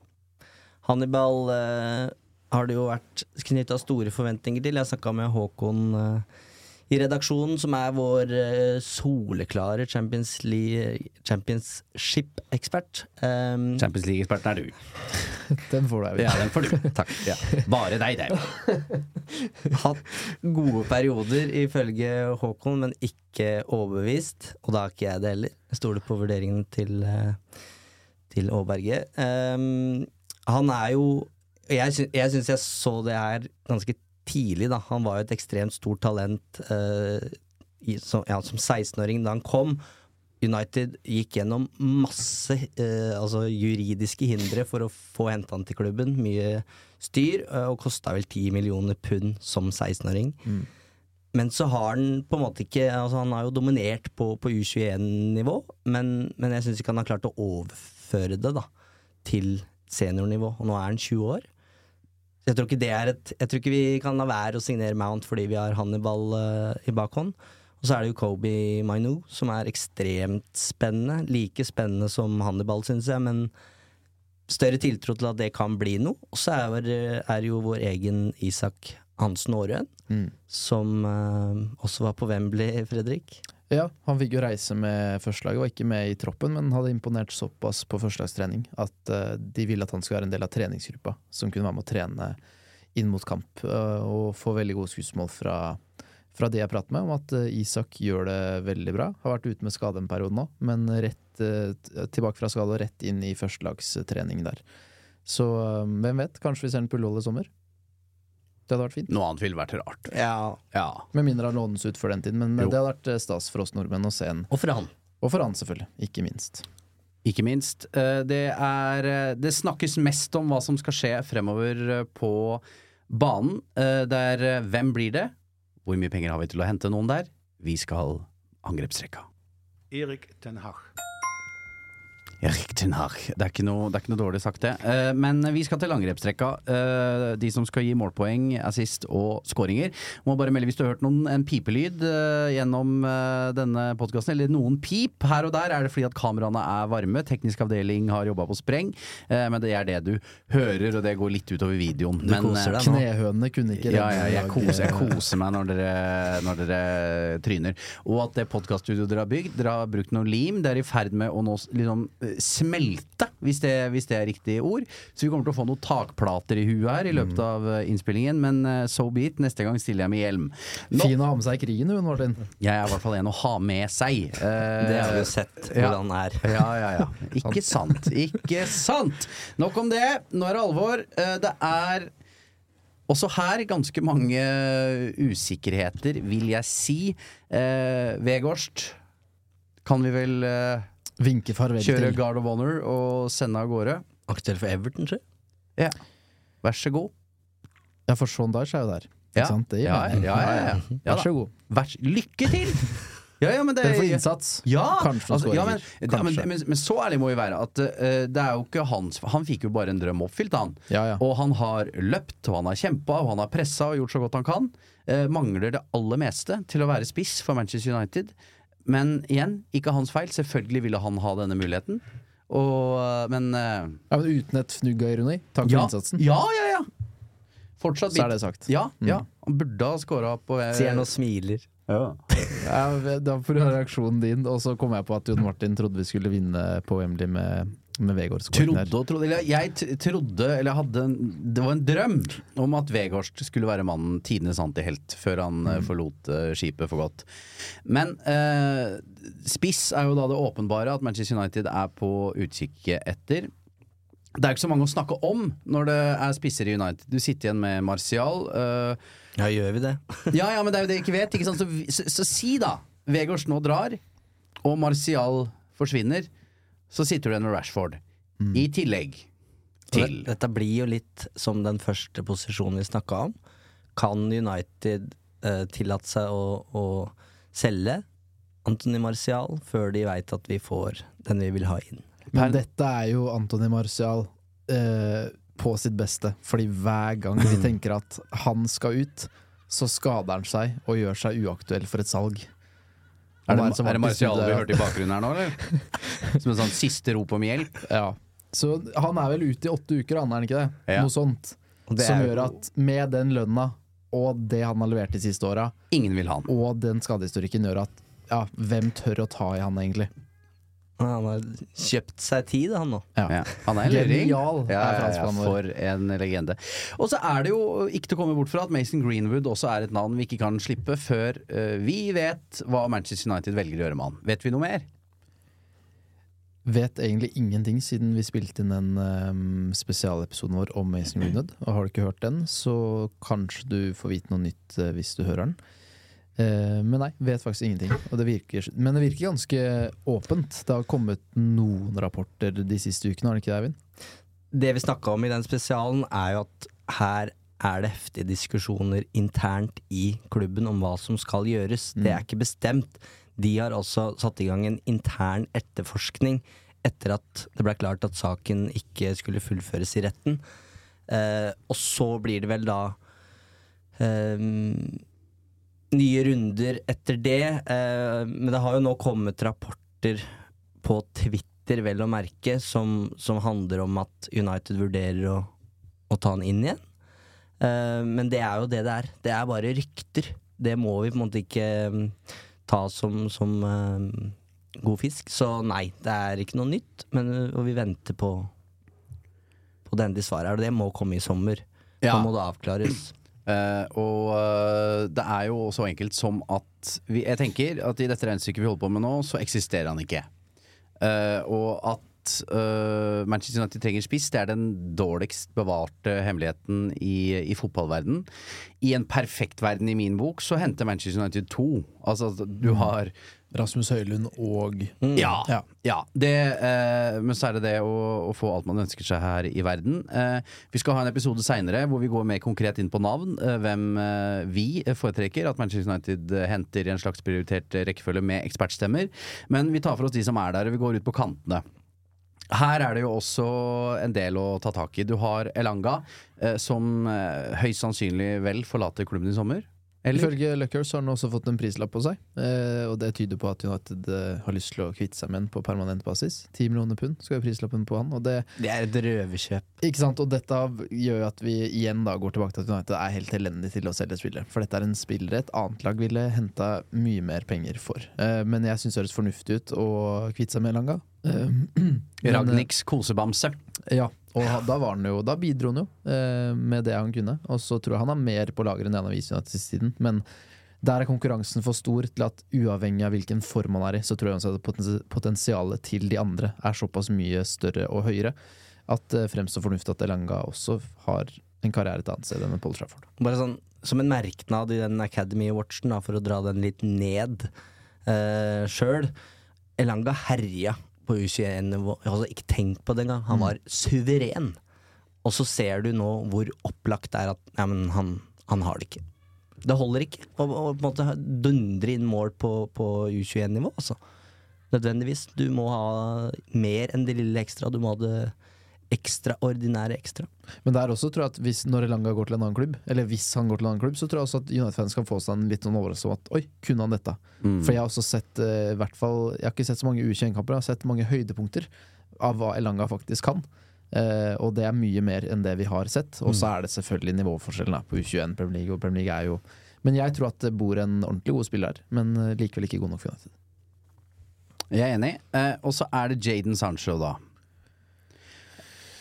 Hannibal eh, har det jo vært knytta store forventninger til. Jeg snakka med Håkon eh, i redaksjonen, som er vår eh, soleklare Champions Championship-ekspert. Um, Champions League-eksperten er du. (laughs) Den får du, Eivind. Ja, den får du. Takk. Ja. Bare deg, det. (laughs) hatt gode perioder, ifølge Håkon, men ikke overbevist. Og da er ikke jeg det heller. Jeg stoler på vurderingen til, eh, til Aaberge. Um, han er jo Jeg, sy jeg syns jeg så det her ganske tidlig, da. Han var jo et ekstremt stort talent eh, i, som, ja, som 16-åring da han kom. United gikk gjennom masse eh, altså juridiske hindre for å få henta han til klubben. Mye styr, eh, og kosta vel 10 millioner pund som 16-åring. Men så har han på en måte ikke altså Han har jo dominert på, på U21-nivå, men, men jeg syns ikke han har klart å overføre det da til seniornivå. Og nå er han 20 år. Så jeg tror ikke det er et Jeg tror ikke vi kan la være å signere Mount fordi vi har Hannibal uh, i bakhånd. Og så er det jo Kobe Mainu, som er ekstremt spennende. Like spennende som Hannibal, syns jeg, men større tiltro til at det kan bli noe. Og så er, er jo vår egen Isak Hansen Aarøen, Mm. som uh, også var på Wembley, Fredrik. Ja, han fikk jo reise med førstelaget, var ikke med i troppen, men hadde imponert såpass på førstelagstrening at uh, de ville at han skulle være en del av treningsgruppa, som kunne være med å trene inn mot kamp, uh, og få veldig gode skussmål fra, fra det jeg prater med, om at uh, Isak gjør det veldig bra. Har vært ute med skade en periode nå, men rett tilbake fra skade og rett inn i førstelagstrening der. Så hvem vet, kanskje vi ser en Pullhold i sommer? Det hadde vært fint. Noe annet ville vært rart. Ja. Ja. Med mindre han lånes ut for den tiden, men Jo. det hadde vært eh, stas for oss nordmenn å se en Og for han. Og for han, selvfølgelig. Ikke minst. Ikke minst. Eh, Det, er, eh, det snakkes mest om hva som skal skje fremover på banen. Der Det hvem blir det? Hvor mye penger har vi til å hente noen der? Vi skal angrepsrekka. Erik Ten Hag. Ten Det er ikke noe, det er ikke noe dårlig sagt, det. Eh, Men vi skal til langrepstrekka. Eh, De som skal gi målpoeng, assist og skåringer. Må bare melde hvis du har hørt noen, en pipelyd eh, gjennom denne podkasten, eller noen pip her og der, er det fordi at kameraene er varme. Teknisk avdeling har jobba på spreng, eh, men det er det du hører, og det går litt utover videoen. Du men, koser deg nå. Knehønene kunne ikke ja, ja, jeg, koser, jeg koser meg når dere, når dere tryner. Og at det podkaststudioet dere har bygd, dere har brukt noe lim, det er i ferd med å nå liksom smelte, hvis det, hvis det er riktig ord. Så vi kommer til å få noen takplater i huet her i løpet av eh, innspillingen, men eh, so be it. Neste gang stiller jeg med hjelm. Nå, Fin å ha med seg i krigen, du, Martin. jeg er i hvert fall en å ha med seg. Uh, Det har vi jo sett hvordan ja. er. Ja, ja, ja. Ikke sant. Ikke sant. Nok om det. Nå er det alvor. Uh, Det er også her ganske mange usikkerheter, vil jeg si. Eh, Vegårst kan vi vel eh, Vinke farvel kjøre til. Guard of Honor og sende av gårde. Aktuell for Everton, si. Ja. Vær så god. Ja, for Sean Dyche er jo der. Ikke Ja. sant? Det gir Ja, ja, ja, (laughs) ja. Vær så god. Vær, lykke til! (laughs) Ja, ja, men det, Dere får innsats. Ja, Kanskje altså, ja, men, kanskje. ja, men, men, men så ærlig må vi være at uh, det er jo ikke hans Han fikk jo bare en drøm oppfylt, han. Ja, ja. Og han har løpt, og han har kjempa, og han har pressa og gjort så godt han kan. Uh, mangler det aller meste til å være spiss for Manchester United. Men igjen, ikke hans feil. Selvfølgelig ville han ha denne muligheten. Og, men eh, Ja, men uten et fnugg av ironi. Takk for ja, innsatsen. Ja, ja, ja! Fortsatt Så er det sagt. Ja, Mm. ja. Han burde ha scora på eh, Sier han og smiler. Ja. Ja, da får du ha reaksjonen din. Og så kom jeg på at Jon Martin trodde vi skulle vinne på Wembley med, med Vegård skåring der. Trodde og trodde eller Jeg trodde, eller hadde en, Det var en drøm om at Vegårst skulle være mannen tidenes antihelt før han mm. forlot eh, skipet for godt. Men eh, spiss er jo da det åpenbare at Manchester United er på utkikk etter. Det er ikke så mange å snakke om når det er spisser i United. Du sitter igjen med Martial. eh, Ja, gjør vi det? (laughs) ja, ja, men det er jo det jeg ikke vet. Ikke sant? Så, så, så si da Vegårs nå drar, og Martial forsvinner. Så sitter du igjen med Rashford. I tillegg til det, dette blir jo litt som den første posisjonen vi snakka om. Kan United eh, tillate seg å, å selge Anthony Martial før de veit at vi får den vi vil ha inn? Men dette er jo Anthony Martial eh, på sitt beste. Fordi hver gang vi (clears throat) tenker at han skal ut, så skader han seg og gjør seg uaktuell for et salg. Er det, er det Martial vi hørte i bakgrunnen her nå, eller? (laughs) Som en sånn siste rop om hjelp? Ja. Så han er vel ute i åtte uker, han er han ikke det? Ja. Noe sånt. Det Som er gjør at med den lønna og det han har levert de siste åra, Ingen vil han. og den skadehistorikken gjør at ja, hvem tør å ta i han egentlig? Han har kjøpt seg tid, han nå. Ja. Han er en luring. Ja, ja, ja, for en legende. Og så er det jo ikke til å komme bort fra at Mason Greenwood også er et navn vi ikke kan slippe før uh, vi vet hva Manchester United velger å gjøre med han. Vet vi noe mer? Vet egentlig ingenting siden vi spilte inn den um, spesialepisoden vår om Mason Greenwood. Og har du ikke hørt den, så kanskje du får vite noe nytt uh, hvis du hører den. Eh, men nei, vet faktisk ingenting. Og det virker, men det virker ganske åpent. Det har kommet noen rapporter de siste ukene, har det ikke det, Eivind? Det vi snakka om i den spesialen, er jo at her er det heftige diskusjoner internt i klubben om hva som skal gjøres. Det er ikke bestemt. De har også satt i gang en intern etterforskning etter at det ble klart at saken ikke skulle fullføres i retten. Eh, og så blir det vel da eh, nye runder etter det. Eh, men det har jo nå kommet rapporter på Twitter, vel å merke, som, som handler om at United vurderer å, å ta han inn igjen. Eh, men det er jo det det er. Det er bare rykter. Det må vi på en måte ikke mm, ta som, som eh, god fisk. Så nei, det er ikke noe nytt. Men eh, og vi venter på, på det endelige svaret. Og det må komme i sommer. Ja. Da må det avklares. Eh, og uh, det er jo så enkelt som at vi, Jeg tenker at i dette regnestykket vi holder på med nå, så eksisterer han ikke. Uh, og at eh, Manchester United trenger spiss, det er den dårligst bevarte hemmeligheten i, i fotballverden. I en perfekt verden i min bok så henter Manchester United to. Altså du har Rasmus Høylund og ja, Ja. ja. Det, eh, men så er det det å, å få alt man ønsker seg her i verden. Eh, vi skal ha en episode seinere hvor vi går mer konkret inn på navn. Eh, hvem vi foretrekker at Manchester United henter i en slags prioritert rekkefølge med ekspertstemmer. Men vi tar for oss de som er der, og vi går ut på kantene. Her er det jo også en del å ta tak i. Du har Elanga, eh, som eh, høyst sannsynlig vel forlater klubben i sommer. Eller? Ifølge Luckers har han også fått en prislapp på seg, eh, og det tyder på at United eh, har lyst til å kvitte seg med ham på permanent basis. 10 millioner pund skal jo prislappen på han, og det Det er et røverkjøp. Ikke sant, og dette gjør jo at vi igjen da går tilbake til at United er helt elendig til å selge spillere. For dette er en spiller et annet lag ville henta mye mer penger for. Eh, men jeg syns det høres fornuftig ut å kvitte seg med Langa. Eh, (clears throat) eh, Ragnhiks kosebamse. Ja, og ha- da, var han jo, da bidro han jo eh, med det han kunne. Og så tror jeg han har mer på lager enn det han har vist United siste tiden. Men der er konkurransen for stor til at uavhengig av hvilken form han er i, så tror jeg at potensialet til de andre er såpass mye større og høyere at det fremstår fornuftig at Elanga også har en karriere et annet sted enn Paul Trafford. Bare sånn som en merknad i den Academy-watchen, da, for å dra den litt ned eh, sjøl. Elanga herja på U21-nivå. Jeg har ikke tenkt på det engang. Han var suveren. Og så ser du nå hvor opplagt det er at ja, men han, han har det ikke. Det holder ikke å på en måte dundre inn mål på, på U21-nivå, altså. Nødvendigvis. Du må ha mer enn det lille ekstra. Du må ha det ekstraordinære ekstra. Men det er også, tror jeg, at hvis når Elanga går til en annen klubb, eller hvis han går til en annen klubb, så tror jeg også at United-fans kan få seg en litt sånn overraskelse om at oi, kunne han dette? Mm. For jeg har også sett uh, i hvert fall Jeg har ikke sett så mange U21-kamper, jeg har sett mange høydepunkter av hva Elanga faktisk kan. Uh, og det er mye mer enn det vi har sett. Og så er det selvfølgelig nivåforskjellen på U21 Premier League, og Premier League er jo Men jeg tror at det bor en ordentlig god spiller her, men eh, likevel ikke god nok for United. Jeg er enig. Uh, og så er det Jaden Sancho, da.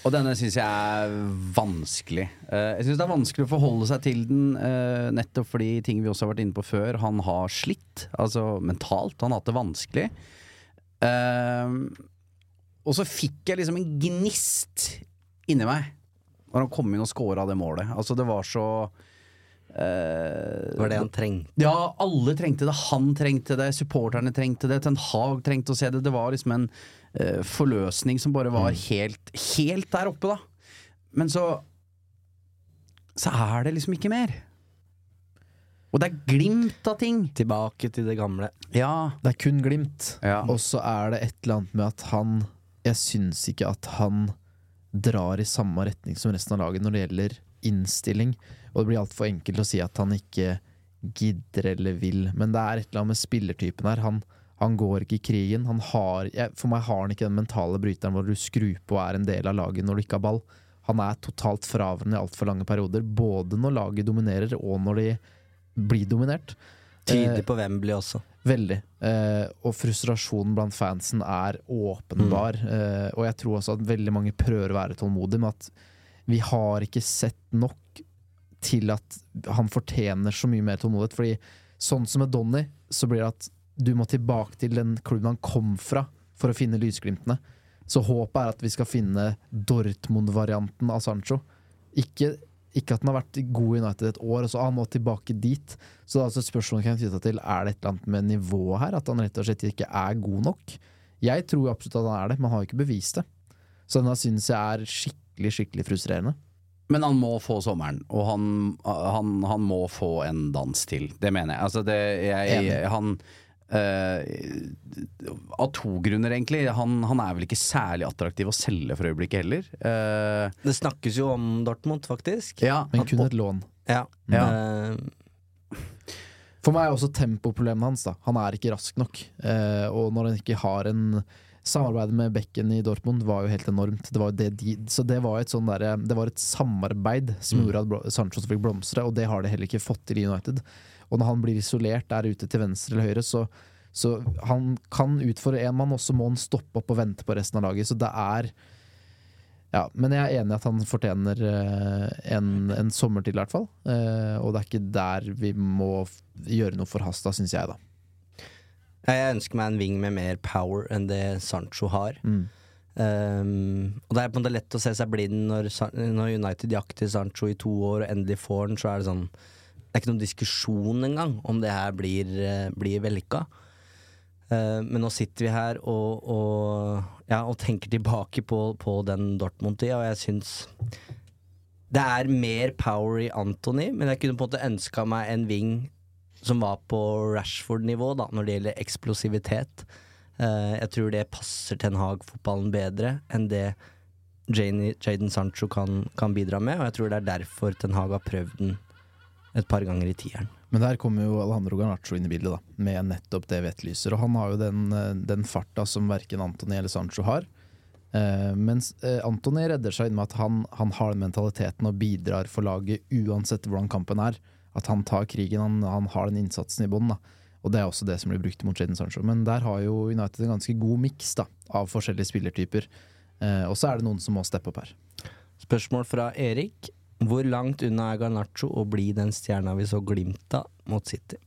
Og denne syns jeg er vanskelig. Eh, jeg syns det er vanskelig å forholde seg til den, eh, nettopp fordi ting vi også har vært inne på før. Han har slitt, altså mentalt. Han har hatt det vanskelig. Eh, og så fikk jeg liksom en gnist inni meg når han kom inn og scora det målet. Altså, det var så Uh, Det var det han trengte. ja, alle trengte det. Han trengte det, supporterne trengte det, Ten Hag trengte å se det. Det var liksom en eh, forløsning som bare var helt, helt der oppe, da. Men så Så er det liksom ikke mer. Og det er glimt av ting. Tilbake til det gamle. Ja. Det er kun Glimt. Ja. Og så er det et eller annet med at han Jeg syns ikke at han drar i samme retning som resten av laget når det gjelder innstilling. Og det blir altfor enkelt å si at han ikke gidder eller vil. Men det er et eller annet med spillertypen her. Han, han går ikke i krigen. Han har, for meg har han ikke den mentale bryteren hvor du skrur på og er en del av laget når du ikke har ball. Han er totalt fraværende i altfor lange perioder, både når laget dominerer og når de blir dominert. Tydelig på på Wembley også. Veldig. Eh, og frustrasjonen blant fansen er åpenbar. Eh, og jeg tror også at veldig mange prøver å være tålmodige, men at vi har ikke sett nok til at han fortjener så mye mer tålmodighet. Fordi sånn som med Donny, så blir det at du må tilbake til den klubben han kom fra for å finne lysglimtene. Så håpet er at vi skal finne Dortmund-varianten av Sancho. Ikke, ikke at han har vært god i United et år, og så han må tilbake dit. Så det er altså et spørsmål kan knytte til Er det et eller annet med nivået her? At han rett og slett ikke er god nok? Jeg tror absolutt at han er det, men han har ikke bevist det. Så denne synes jeg er skikkelig, skikkelig frustrerende. Men han må få sommeren, og han, han, han må få en dans til. Det mener jeg. Altså, det, jeg jeg han eh, Av to grunner, egentlig. Han, han er vel ikke særlig attraktiv å selge for øyeblikket heller. Uh, Det snakkes jo om Dortmund, faktisk. ja, Men kun et lån. Ja. Ja. Uh, For meg er også tempoproblemet hans. da Han er ikke rask nok. Eh, og når han ikke har en Samarbeidet med Bekken i Dortmund var jo helt enormt. Det var det de, så det var, et der, det var et samarbeid som Mm. gjorde at Sancho fikk blomstre, og det har de heller ikke fått til i United. Og når han blir isolert der ute til venstre eller høyre, så, så han kan utfordre én mann, og så må han stoppe opp og vente på resten av laget. Så det er ja, men jeg er enig i at han fortjener eh, en, en sommer til, i hvert fall. Eh, og det er ikke der vi må gjøre noe forhasta, syns jeg, da. jeg ønsker meg en wing med mer power enn det Sancho har. Mm. Um, og det er på en måte lett å se seg blind når, når United jakter Sancho i to år og endelig får han, så er det sånn Det er ikke noen diskusjon engang om det her blir, eh, blir vellykka. Eh, men nå sitter vi her og, og, ja, og tenker tilbake på, på den Dortmund-tida, og jeg syns det er mer power i Anthony, men jeg kunne på en måte ønska meg en wing som var på Rashford-nivå da, når det gjelder eksplosivitet. Eh, jeg tror det passer Ten Hag-fotballen bedre enn det Jane- Jadon Sancho kan, kan bidra med, og jeg tror det er derfor Ten Hag har prøvd den et par ganger i tieren. Men der kommer jo Alejandro Garnaccio inn i bildet, da, med nettopp det vi etterlyser. Og han har jo den, eh, den farta som verken Antony eller Sancho har. Eh, mens eh, Antony redder seg inn med at han, han har den mentaliteten og bidrar for laget uansett hvordan kampen er. At han tar krigen, han, han har den innsatsen i bånn. Og det er også det som blir brukt mot Jaden Sancho. Men der har jo United en ganske god miks av forskjellige spillertyper. Eh, og så er det noen som må steppe opp her. Spørsmål fra Erik. Hvor langt unna er Garnaccio å bli den stjerna vi så glimt av mot City?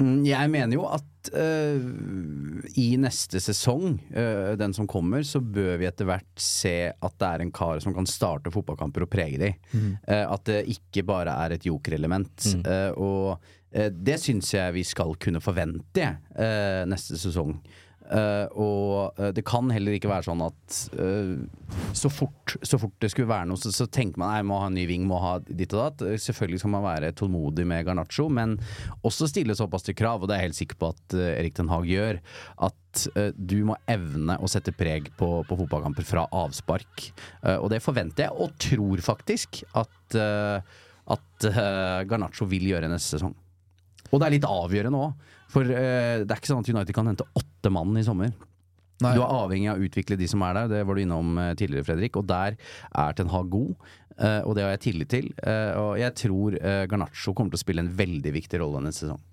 Mm, Jeg mener jo at øh, i neste sesong, øh, den som kommer, så bør vi etter hvert se at det er en kar som kan starte fotballkamper og prege de. Eh, at det ikke bare er et jokerelement. Eh, og uh, det syns jeg vi skal kunne forvente neste sesong. Eh, og uh, det kan heller ikke være sånn at uh, så, fort, så fort det skulle være noe, så, så tenker man nei, må ha en ny ving, må ha ditt og datt. Selvfølgelig skal man være tålmodig med Garnaccio, men også stille såpass til krav, og det er jeg helt sikker på at Erik Den Haag gjør, at du må evne å sette preg på, på fotballkamper fra avspark. Og det forventer jeg, og tror faktisk, at, uh, at Garnaccio vil gjøre neste sesong. Og det er litt avgjørende òg. For eh, det er ikke sånn at United kan hente åtte mann i sommer. Nei. Du er avhengig av å utvikle de som er der, det var du innom eh, tidligere, Fredrik. Og der er Ten Hag god, eh, og det har jeg tillit til. Eh, og jeg tror Garnaccio kommer til å spille en veldig viktig rolle denne sesongen.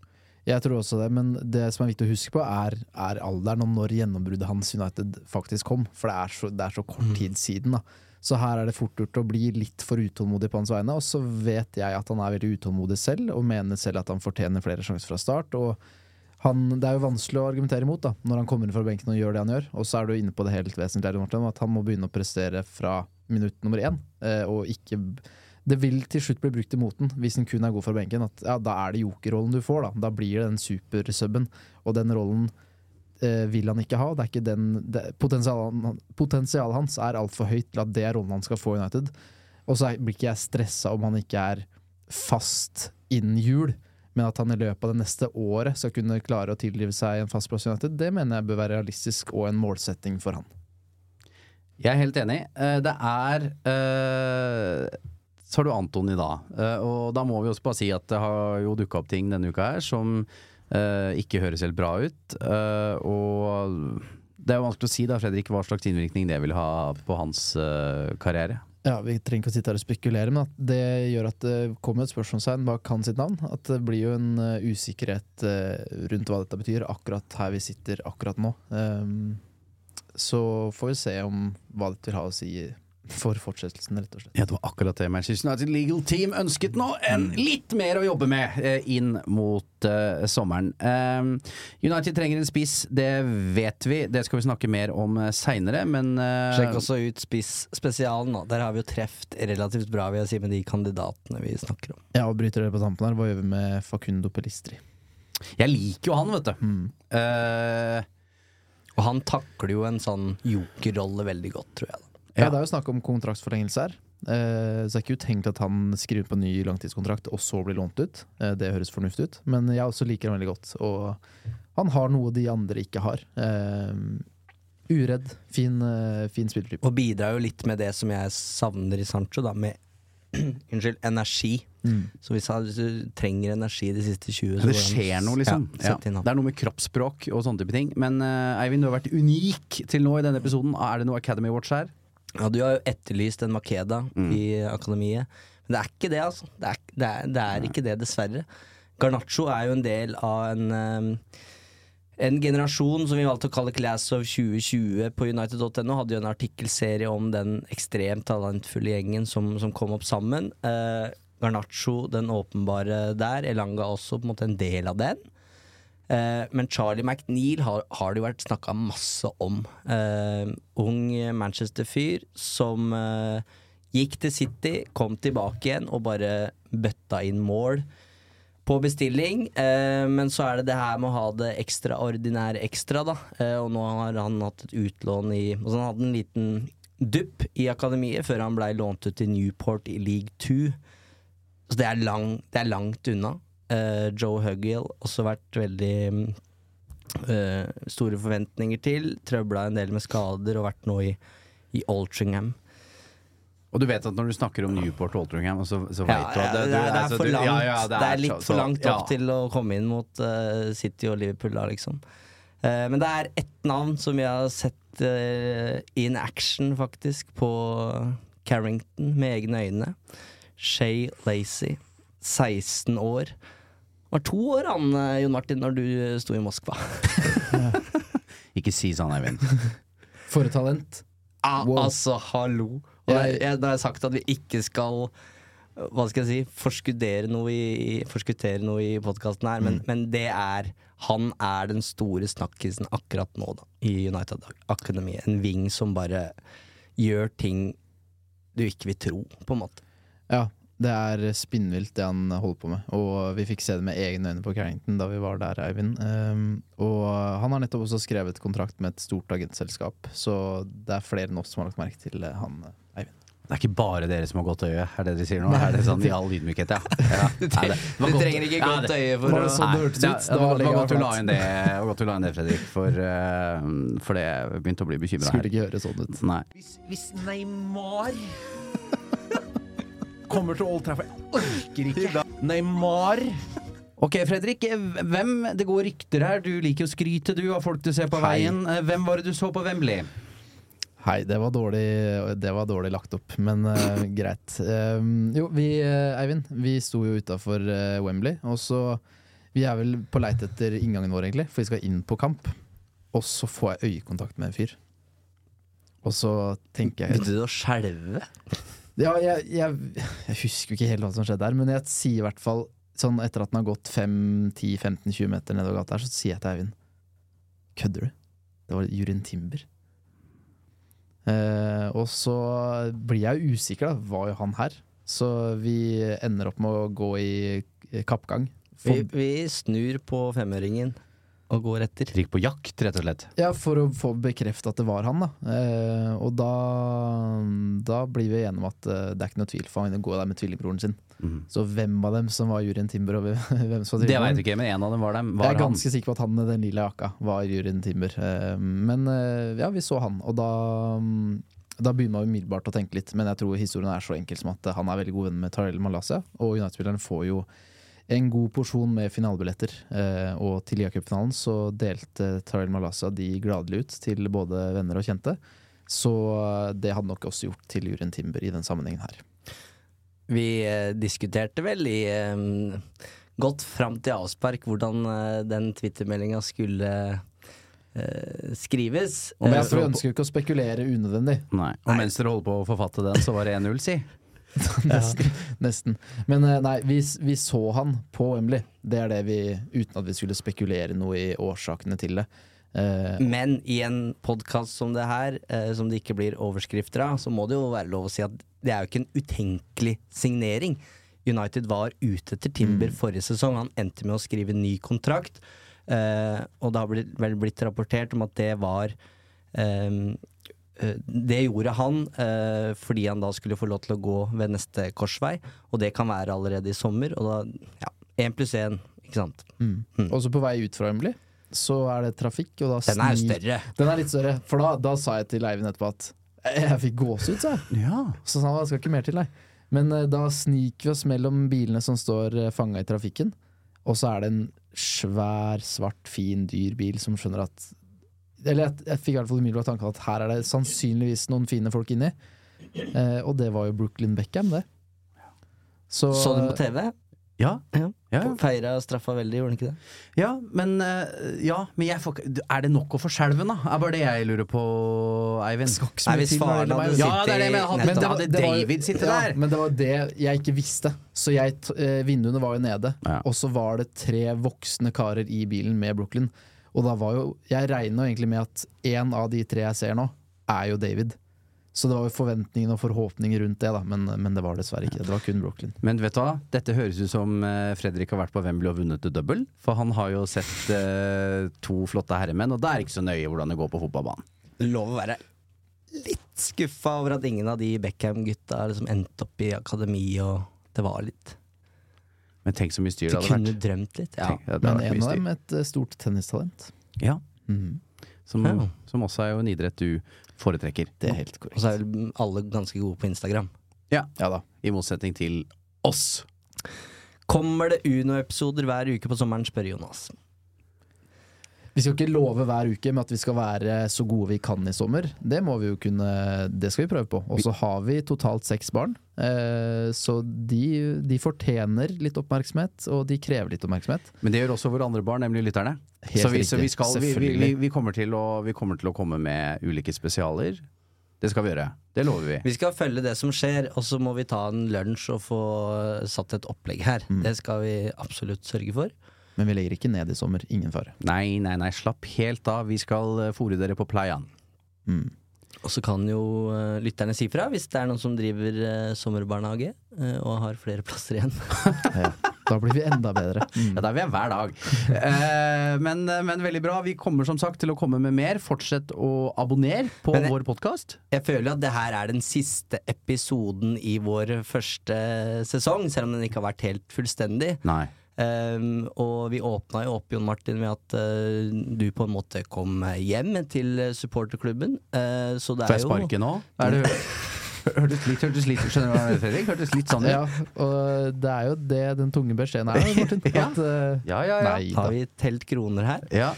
Jeg tror også det, men det som er viktig å huske på, er, er alderen og når gjennombruddet hans United faktisk kom. For det er så, det er så kort tid siden. da Så her er det fort gjort å bli litt for utålmodig på hans vegne. Og så vet jeg at han er veldig utålmodig selv, og mener selv at han fortjener flere sjanser fra start. Og han, det er jo vanskelig å argumentere imot da når han kommer inn fra benken og gjør det han gjør. Og så er du inne på det helt vesentlige, Martin, at han må begynne å prestere fra minutt nummer én. Eh, og ikke det vil til slutt bli brukt imot den hvis den kun er god fra benken. At, ja, da er det jokerrollen du får. Da Da blir det den supersubben. Og den rollen eh, vil han ikke ha. Det er ikke den, det, potensialet, potensialet hans er altfor høyt til at det er rollen han skal få i United. Og så blir ikke jeg stressa om han ikke er fast innen jul, men at han i løpet av det neste året skal kunne klare å tilrive seg en fast plass i United, det mener jeg bør være realistisk og en målsetting for han. Jeg er helt enig. Eh, Det er eh, Så har du Anton i dag. Eh, Og da må vi også bare si at det har jo dukka opp ting denne uka her som ikke høres helt bra ut. Og det er jo vanskelig å si da, Fredrik, hva slags innvirkning det vil ha på hans karriere. Ja, Vi trenger ikke å sitte her og spekulere, men at det gjør at det kommer et spørsmålstegn bak hans navn. At det blir jo en eh, usikkerhet eh, rundt hva dette betyr, akkurat her vi sitter akkurat nå. Ehm, så får vi se om hva dette vil ha å si for fortsettelsen, rett og slett. Ja, det var akkurat det Manchester United Legal Team ønsket nå. En litt mer å jobbe med eh, inn mot eh, sommeren. Eh, United trenger en spiss, det vet vi. Det skal vi snakke mer om uh, seinere, men eh, Sjekk også ut spisspesialen, da. Der har vi jo treft relativt bra vil jeg si, med de kandidatene vi snakker om. Ja, og bryter dere på tampen her, hva gjør vi med Facundo Pelistri? Jeg liker jo han, vet du. Eh, Og han takler jo en sånn jokerrolle veldig godt, tror jeg. da. Ja, Det er jo snakk om kontraktsforlengelse her. Eh, så det er ikke utenkt at han skriver på ny langtidskontrakt og så blir lånt ut. Eh, det høres fornuftig ut, men jeg også liker han veldig godt. Og han har noe de andre ikke har. Eh, uredd, fin, eh, fin spillertype. Og bidrar jo litt med det som jeg savner i Sancho, da, med (clears throat) Unnskyld, energi. Mm. Så hvis, han, du trenger energi de siste 20 så det skjer noe, liksom. Ja, Ja, det er noe med kroppsspråk og sånne type ting. Men uh, Eivind, du har vært unik til nå i denne episoden. Er det noe Academy Watch her? Ja, du har jo etterlyst en Makeda Mm. i akademiet. Men det er ikke det, altså. Det er, det er, det er ikke det, dessverre. Garnaccio er jo en del av en um, en generasjon som vi valgte å kalle Class of 2020 på United.no, hadde jo en artikkelserie om den ekstremt talentfulle gjengen som, som kom opp sammen. Uh, Garnaccio, den åpenbare der. Elanga også på en måte en del av den. Eh, men Charlie McNeil har, har det jo vært snakka masse om. Eh, ung Manchester-fyr som eh, gikk til City, kom tilbake igjen og bare bøtta inn mål på bestilling. Men så er det det her med å ha det ekstraordinære ekstra, da. Og nå har han hatt et utlån i altså Han hadde en liten dupp i akademiet før han blei lånt ut til Newport i league 2. Så det er, lang, det er langt unna. Eh, Joe Huggill også vært veldig eh, store forventninger til. Trøbla en del med skader og vært nå i, i Altringham. Og du vet at når du snakker om Newport og Altringham, så, så Ja, du ja, det, er, det, er altså, for du- langt. ja, ja, det, er litt så- for langt opp til å komme inn mot uh, City og Liverpool da, liksom. Uh, men det er ett navn som vi har sett uh, in action, faktisk, på Carrington med egne øyne. Shay Lacey. 16 år. Var to år han, eh, Jon Martin, når du eh, sto i Moskva. (laughs) Ikke si sånn, Eivind. (laughs) For et talent. Ah, Wow. Altså, hallo! Og jeg, jeg, da har jeg sagt at vi ikke skal hva skal jeg si, forskuttere noe i, forskuttere noe i podkasten her, men, men det er Han er den store snakkisen akkurat nå, da, i United Academy. En ving som bare gjør ting du ikke vil tro, på en måte. Ja, Det er spinnvilt det han holder på med, og vi fikk se det med egne øyne på Carrington da vi var der, Eivind. Um, og han har nettopp også skrevet kontrakt med et stort agentselskap, så det er flere enn oss som har lagt merke til eh, han, Eivind. Det er ikke bare dere som har godt øye, er det dere sier nå? Er det sånn i all ydmykhet, ja? (laughs) ja. Du tre- du trenger ikke godt øye for Var det å- sånn det hørtes ut? det, var, godt du la inn det, det du la inn det Fredrik, for, uh, for det begynte å bli bekymra her. Skulle ikke høre sånn ut. Nei. Hvis, hvis Neymar kommer til Old Trafford Jeg orker ikke! (laughs) Neymar Ok, Fredrik. Hvem, det går rykter her. Du liker å skryte du av folk du ser på Hei. veien. Hvem var det du så på Wembley? Hei, det var dårlig, det var dårlig lagt opp, men uh, (laughs) greit. Um, jo, vi, eh, Eivind, vi sto jo utafor Wembley, og så Vi er vel på leit etter inngangen vår, egentlig, for vi skal inn på kamp. Og så får jeg øyekontakt med en fyr. Og så tenker jeg Begynte du å skjelve? Ja, jeg, jeg, jeg husker ikke helt hva som skjedde der, men jeg sier i hvert fall sånn etter at den har gått 5-10-15-20 meter nedover gata her, så sier jeg til Eivind Kødder du? Det var Jurin Timber. Eh, og så blir jeg usikker, da. Var jo han her? Så vi ender opp med å gå i kappgang. kappgang. Vi, vi snur på femøringen og går etter. Gikk på jakt, rett og slett. ja, for å få bekreftet at det var han, da. Eh, og da, da blir vi enige om at eh, det er ikke noe tvil, for han går der med tvillingbroren sin. Mm. Så hvem av dem som var juryen Timber, og hvem (laughs) hvem som var Det veit jeg ikke, men en av dem var dem. Jeg Var er han. ganske sikker på at han med den lilla jakka var juryen Timber. Eh, Men eh, ja, vi så han, og da mm, da begynner man umiddelbart å tenke litt, men jeg tror historien er så enkel som at han er veldig god venn med Tarell Malaysia, og United-spilleren får jo en god porsjon med finalebilletter. Eh, og til Lia-cupfinalen så delte Taril Malasa de gladelig ut til både venner og kjente. Så eh, det hadde nok også gjort til juryen Timber i den sammenhengen her. Vi eh, diskuterte vel i eh, godt fram til avspark hvordan eh, den Twitter-meldinga skulle eh, skrives. Men Eh, jeg tror jeg ønsker jo ikke å spekulere unødvendig. Nei. Og mens dere holder på å forfatte den, så var det 1-0, si. Nesten, nesten. Men eh, nei, vi, vi så han på Wembley. Det er det vi, uten at vi skulle spekulere noe i årsakene til det. Eh, Men i en podkast som det her, eh, som det ikke blir overskrifter av, så må det jo være lov å si at det er jo ikke en utenkelig signering. United var ute etter Timber forrige sesong. Han endte med å skrive ny kontrakt. Eh, og det har blitt, vel blitt rapportert om at det var eh, Det gjorde han eh, fordi han da skulle få lov til å gå ved neste korsvei, og det kan være allerede i sommer. Og da, ja, én pluss én, ikke sant. mm. Også på vei ut fra Wembley så er det trafikk, og da Den er jo større. Den er litt større, for da, da sa jeg til Eivind etterpå at jeg fikk gåsehud, sa jeg. Ja. Så sa han det skal ikke mer til, nei. Men eh, da sniker vi oss mellom bilene som står uh, fanga i trafikken, og så er det en svær, svart, fin, dyr bil som skjønner at Eller jeg, jeg fikk i hvert fall umiddelbart tanken at her er det sannsynligvis noen fine folk inni. Eh, og det var jo Brooklyn Beckham, det. Så, Så du på TV? Ja. Ja. Ja. Feira straffa veldig, gjorde han ikke det? Ja, men, eh, ja, men jeg får, er det nok å få skjelven, da? Er bare det jeg lurer på, Eivind. Nei, hvis det faren hadde. Ja, det er det jeg mener. Men det var, det var- David sittet ja, der Men det var det jeg ikke visste. Så jeg, eh, vinduene var jo nede, Ja. og så var det tre voksne karer i bilen med Brooklyn. Og da var jo Jeg regner egentlig med at én av de tre jeg ser nå, er jo David. Så det var jo forventninger og forhåpninger rundt det, da, men, men det var dessverre ikke. Det var kun Brooklyn. Men vet du hva? Dette høres ut som eh, Fredrik har vært på Wembley og vunnet det double. For han har jo sett eh, to flotte herremenn, og det er ikke så nøye hvordan det går på fotballbanen. Lov å være litt skuffa over at ingen av de Beckham-gutta liksom endte opp i akademi, og det var litt Men tenk så mye styr det hadde vært. Du kunne drømt litt. Ja. Tenk, ja, Men en av dem et eh, stort tennistalent. Ja, Mm. som, Ja. som også er jo en idrett du foretrekker. Det er helt korrekt. Og så er vel alle ganske gode på Instagram. Ja, Ja da. I motsetning til oss. Kommer det Uno-episoder hver uke på sommeren, spør Jonas. Vi skal ikke love hver uke med at vi skal være så gode vi kan i sommer. Det må vi jo kunne Det skal vi prøve på. Og så har vi totalt seks barn. Eh, så de, de fortjener litt oppmerksomhet, og de krever litt oppmerksomhet. Men det gjør også våre andre barn, nemlig lytterne. Helt så vi, så vi, skal, vi, vi, vi, vi, kommer å, vi kommer til å komme med ulike spesialer. Det skal vi gjøre. Det lover vi. Vi skal følge det som skjer, og så må vi ta en lunsj og få satt et opplegg her. Det skal vi absolutt sørge for. Men vi legger ikke ned i sommer. Ingen fare. Nei, nei, nei, slapp helt av. Vi skal fòre dere på playaen. Mm. Og så kan jo uh, lytterne si fra hvis det er noen som driver uh, sommerbarnehage uh, og har flere plasser igjen. (laughs) Da blir vi enda bedre. (laughs) Ja, da er vi hver dag. Eh, men, men veldig bra. Vi kommer som sagt til å komme med mer. Fortsett å abonnere på jeg- vår podkast. Jeg føler at det her er den siste episoden i vår første sesong, selv om den ikke har vært helt fullstendig. Nei. Um, og vi åpna jo opp, Jon Martin, med at uh, du på en måte kom hjem til supporterklubben. Uh, så det Får er jeg jo sparke nå? Er det, (laughs) hørtes litt, hørtes litt Skjønner du hva jeg mener, Fredrik? Hørtes litt sånn ut. Ja, og det er jo det den tunge beskjeden er, Martin. (laughs) Ja. At, uh, Ja, ja, ja. Nei. Har vi telt kroner her? Ja.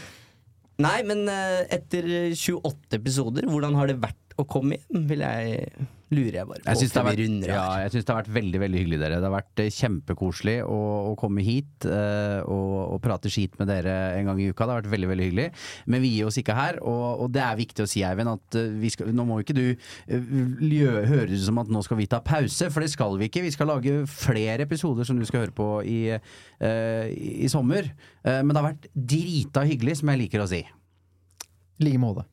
Nei, men uh, etter 28 episoder, hvordan har det vært å komme hjem? Vil jeg Lurer jeg bare på. Jeg syns det, ja, synes det har vært veldig veldig hyggelig, dere. Det har vært eh, kjempekoselig å, å komme hit uh, og, og prate skit med dere en gang i uka. Det har vært veldig veldig hyggelig. Men vi gir oss ikke her, og, og det er viktig å si, Eivind, at eh, vi skal, nå må ikke du uh, høres ut som at nå skal vi ta pause, for det skal vi ikke. Vi skal lage flere episoder som du skal høre på i, uh, i sommer. Eh, men det har vært drita hyggelig, som jeg liker å si. I like måte.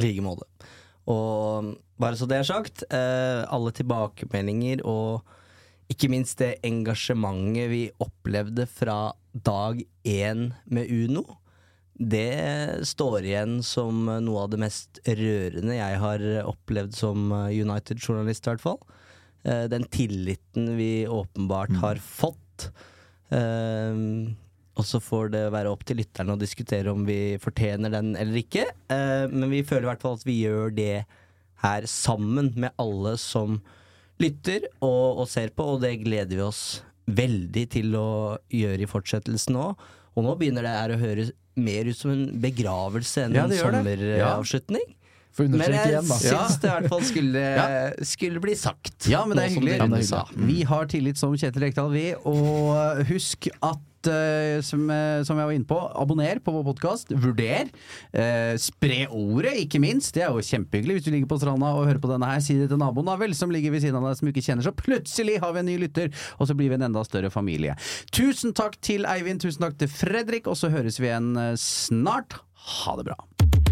like måte. Og bare så det er sagt, eh, alle tilbakemeldinger og ikke minst det engasjementet vi opplevde fra dag én med Uno, det står igjen som noe av det mest rørende jeg har opplevd som United-journalist, i hvert fall. Eh, den tilliten vi åpenbart har fått. Eh, og så får det være opp til lytterne å diskutere om vi fortjener den eller ikke. Eh, men vi føler i hvert fall at vi gjør det her sammen med alle som lytter og, og ser på, og det gleder vi oss veldig til å gjøre i fortsettelsen òg. Og nå begynner det her å høres mer ut som en begravelse enn Ja, en sommeravslutning. Ja. Men jeg igjen, syns det i hvert fall skulle, (laughs) Ja. skulle bli sagt. Ja, men det er hyggelig. Det er hyggelig. dere. Vi har tillit som Kjetil Rekdal, vi. Og husk at eh, som, eh, som jeg var inne på, abonner på vår podkast. Vurder. Eh, spre ordet, ikke minst. Det er jo kjempehyggelig. Hvis du ligger på stranda og hører på denne her, si det til naboen da vel, som ligger ved siden av deg som ikke kjenner. Så plutselig har vi en ny lytter, og så blir vi en enda større familie. Tusen takk til Eivind, tusen takk til Fredrik, og så høres vi igjen eh, snart. Ha det bra.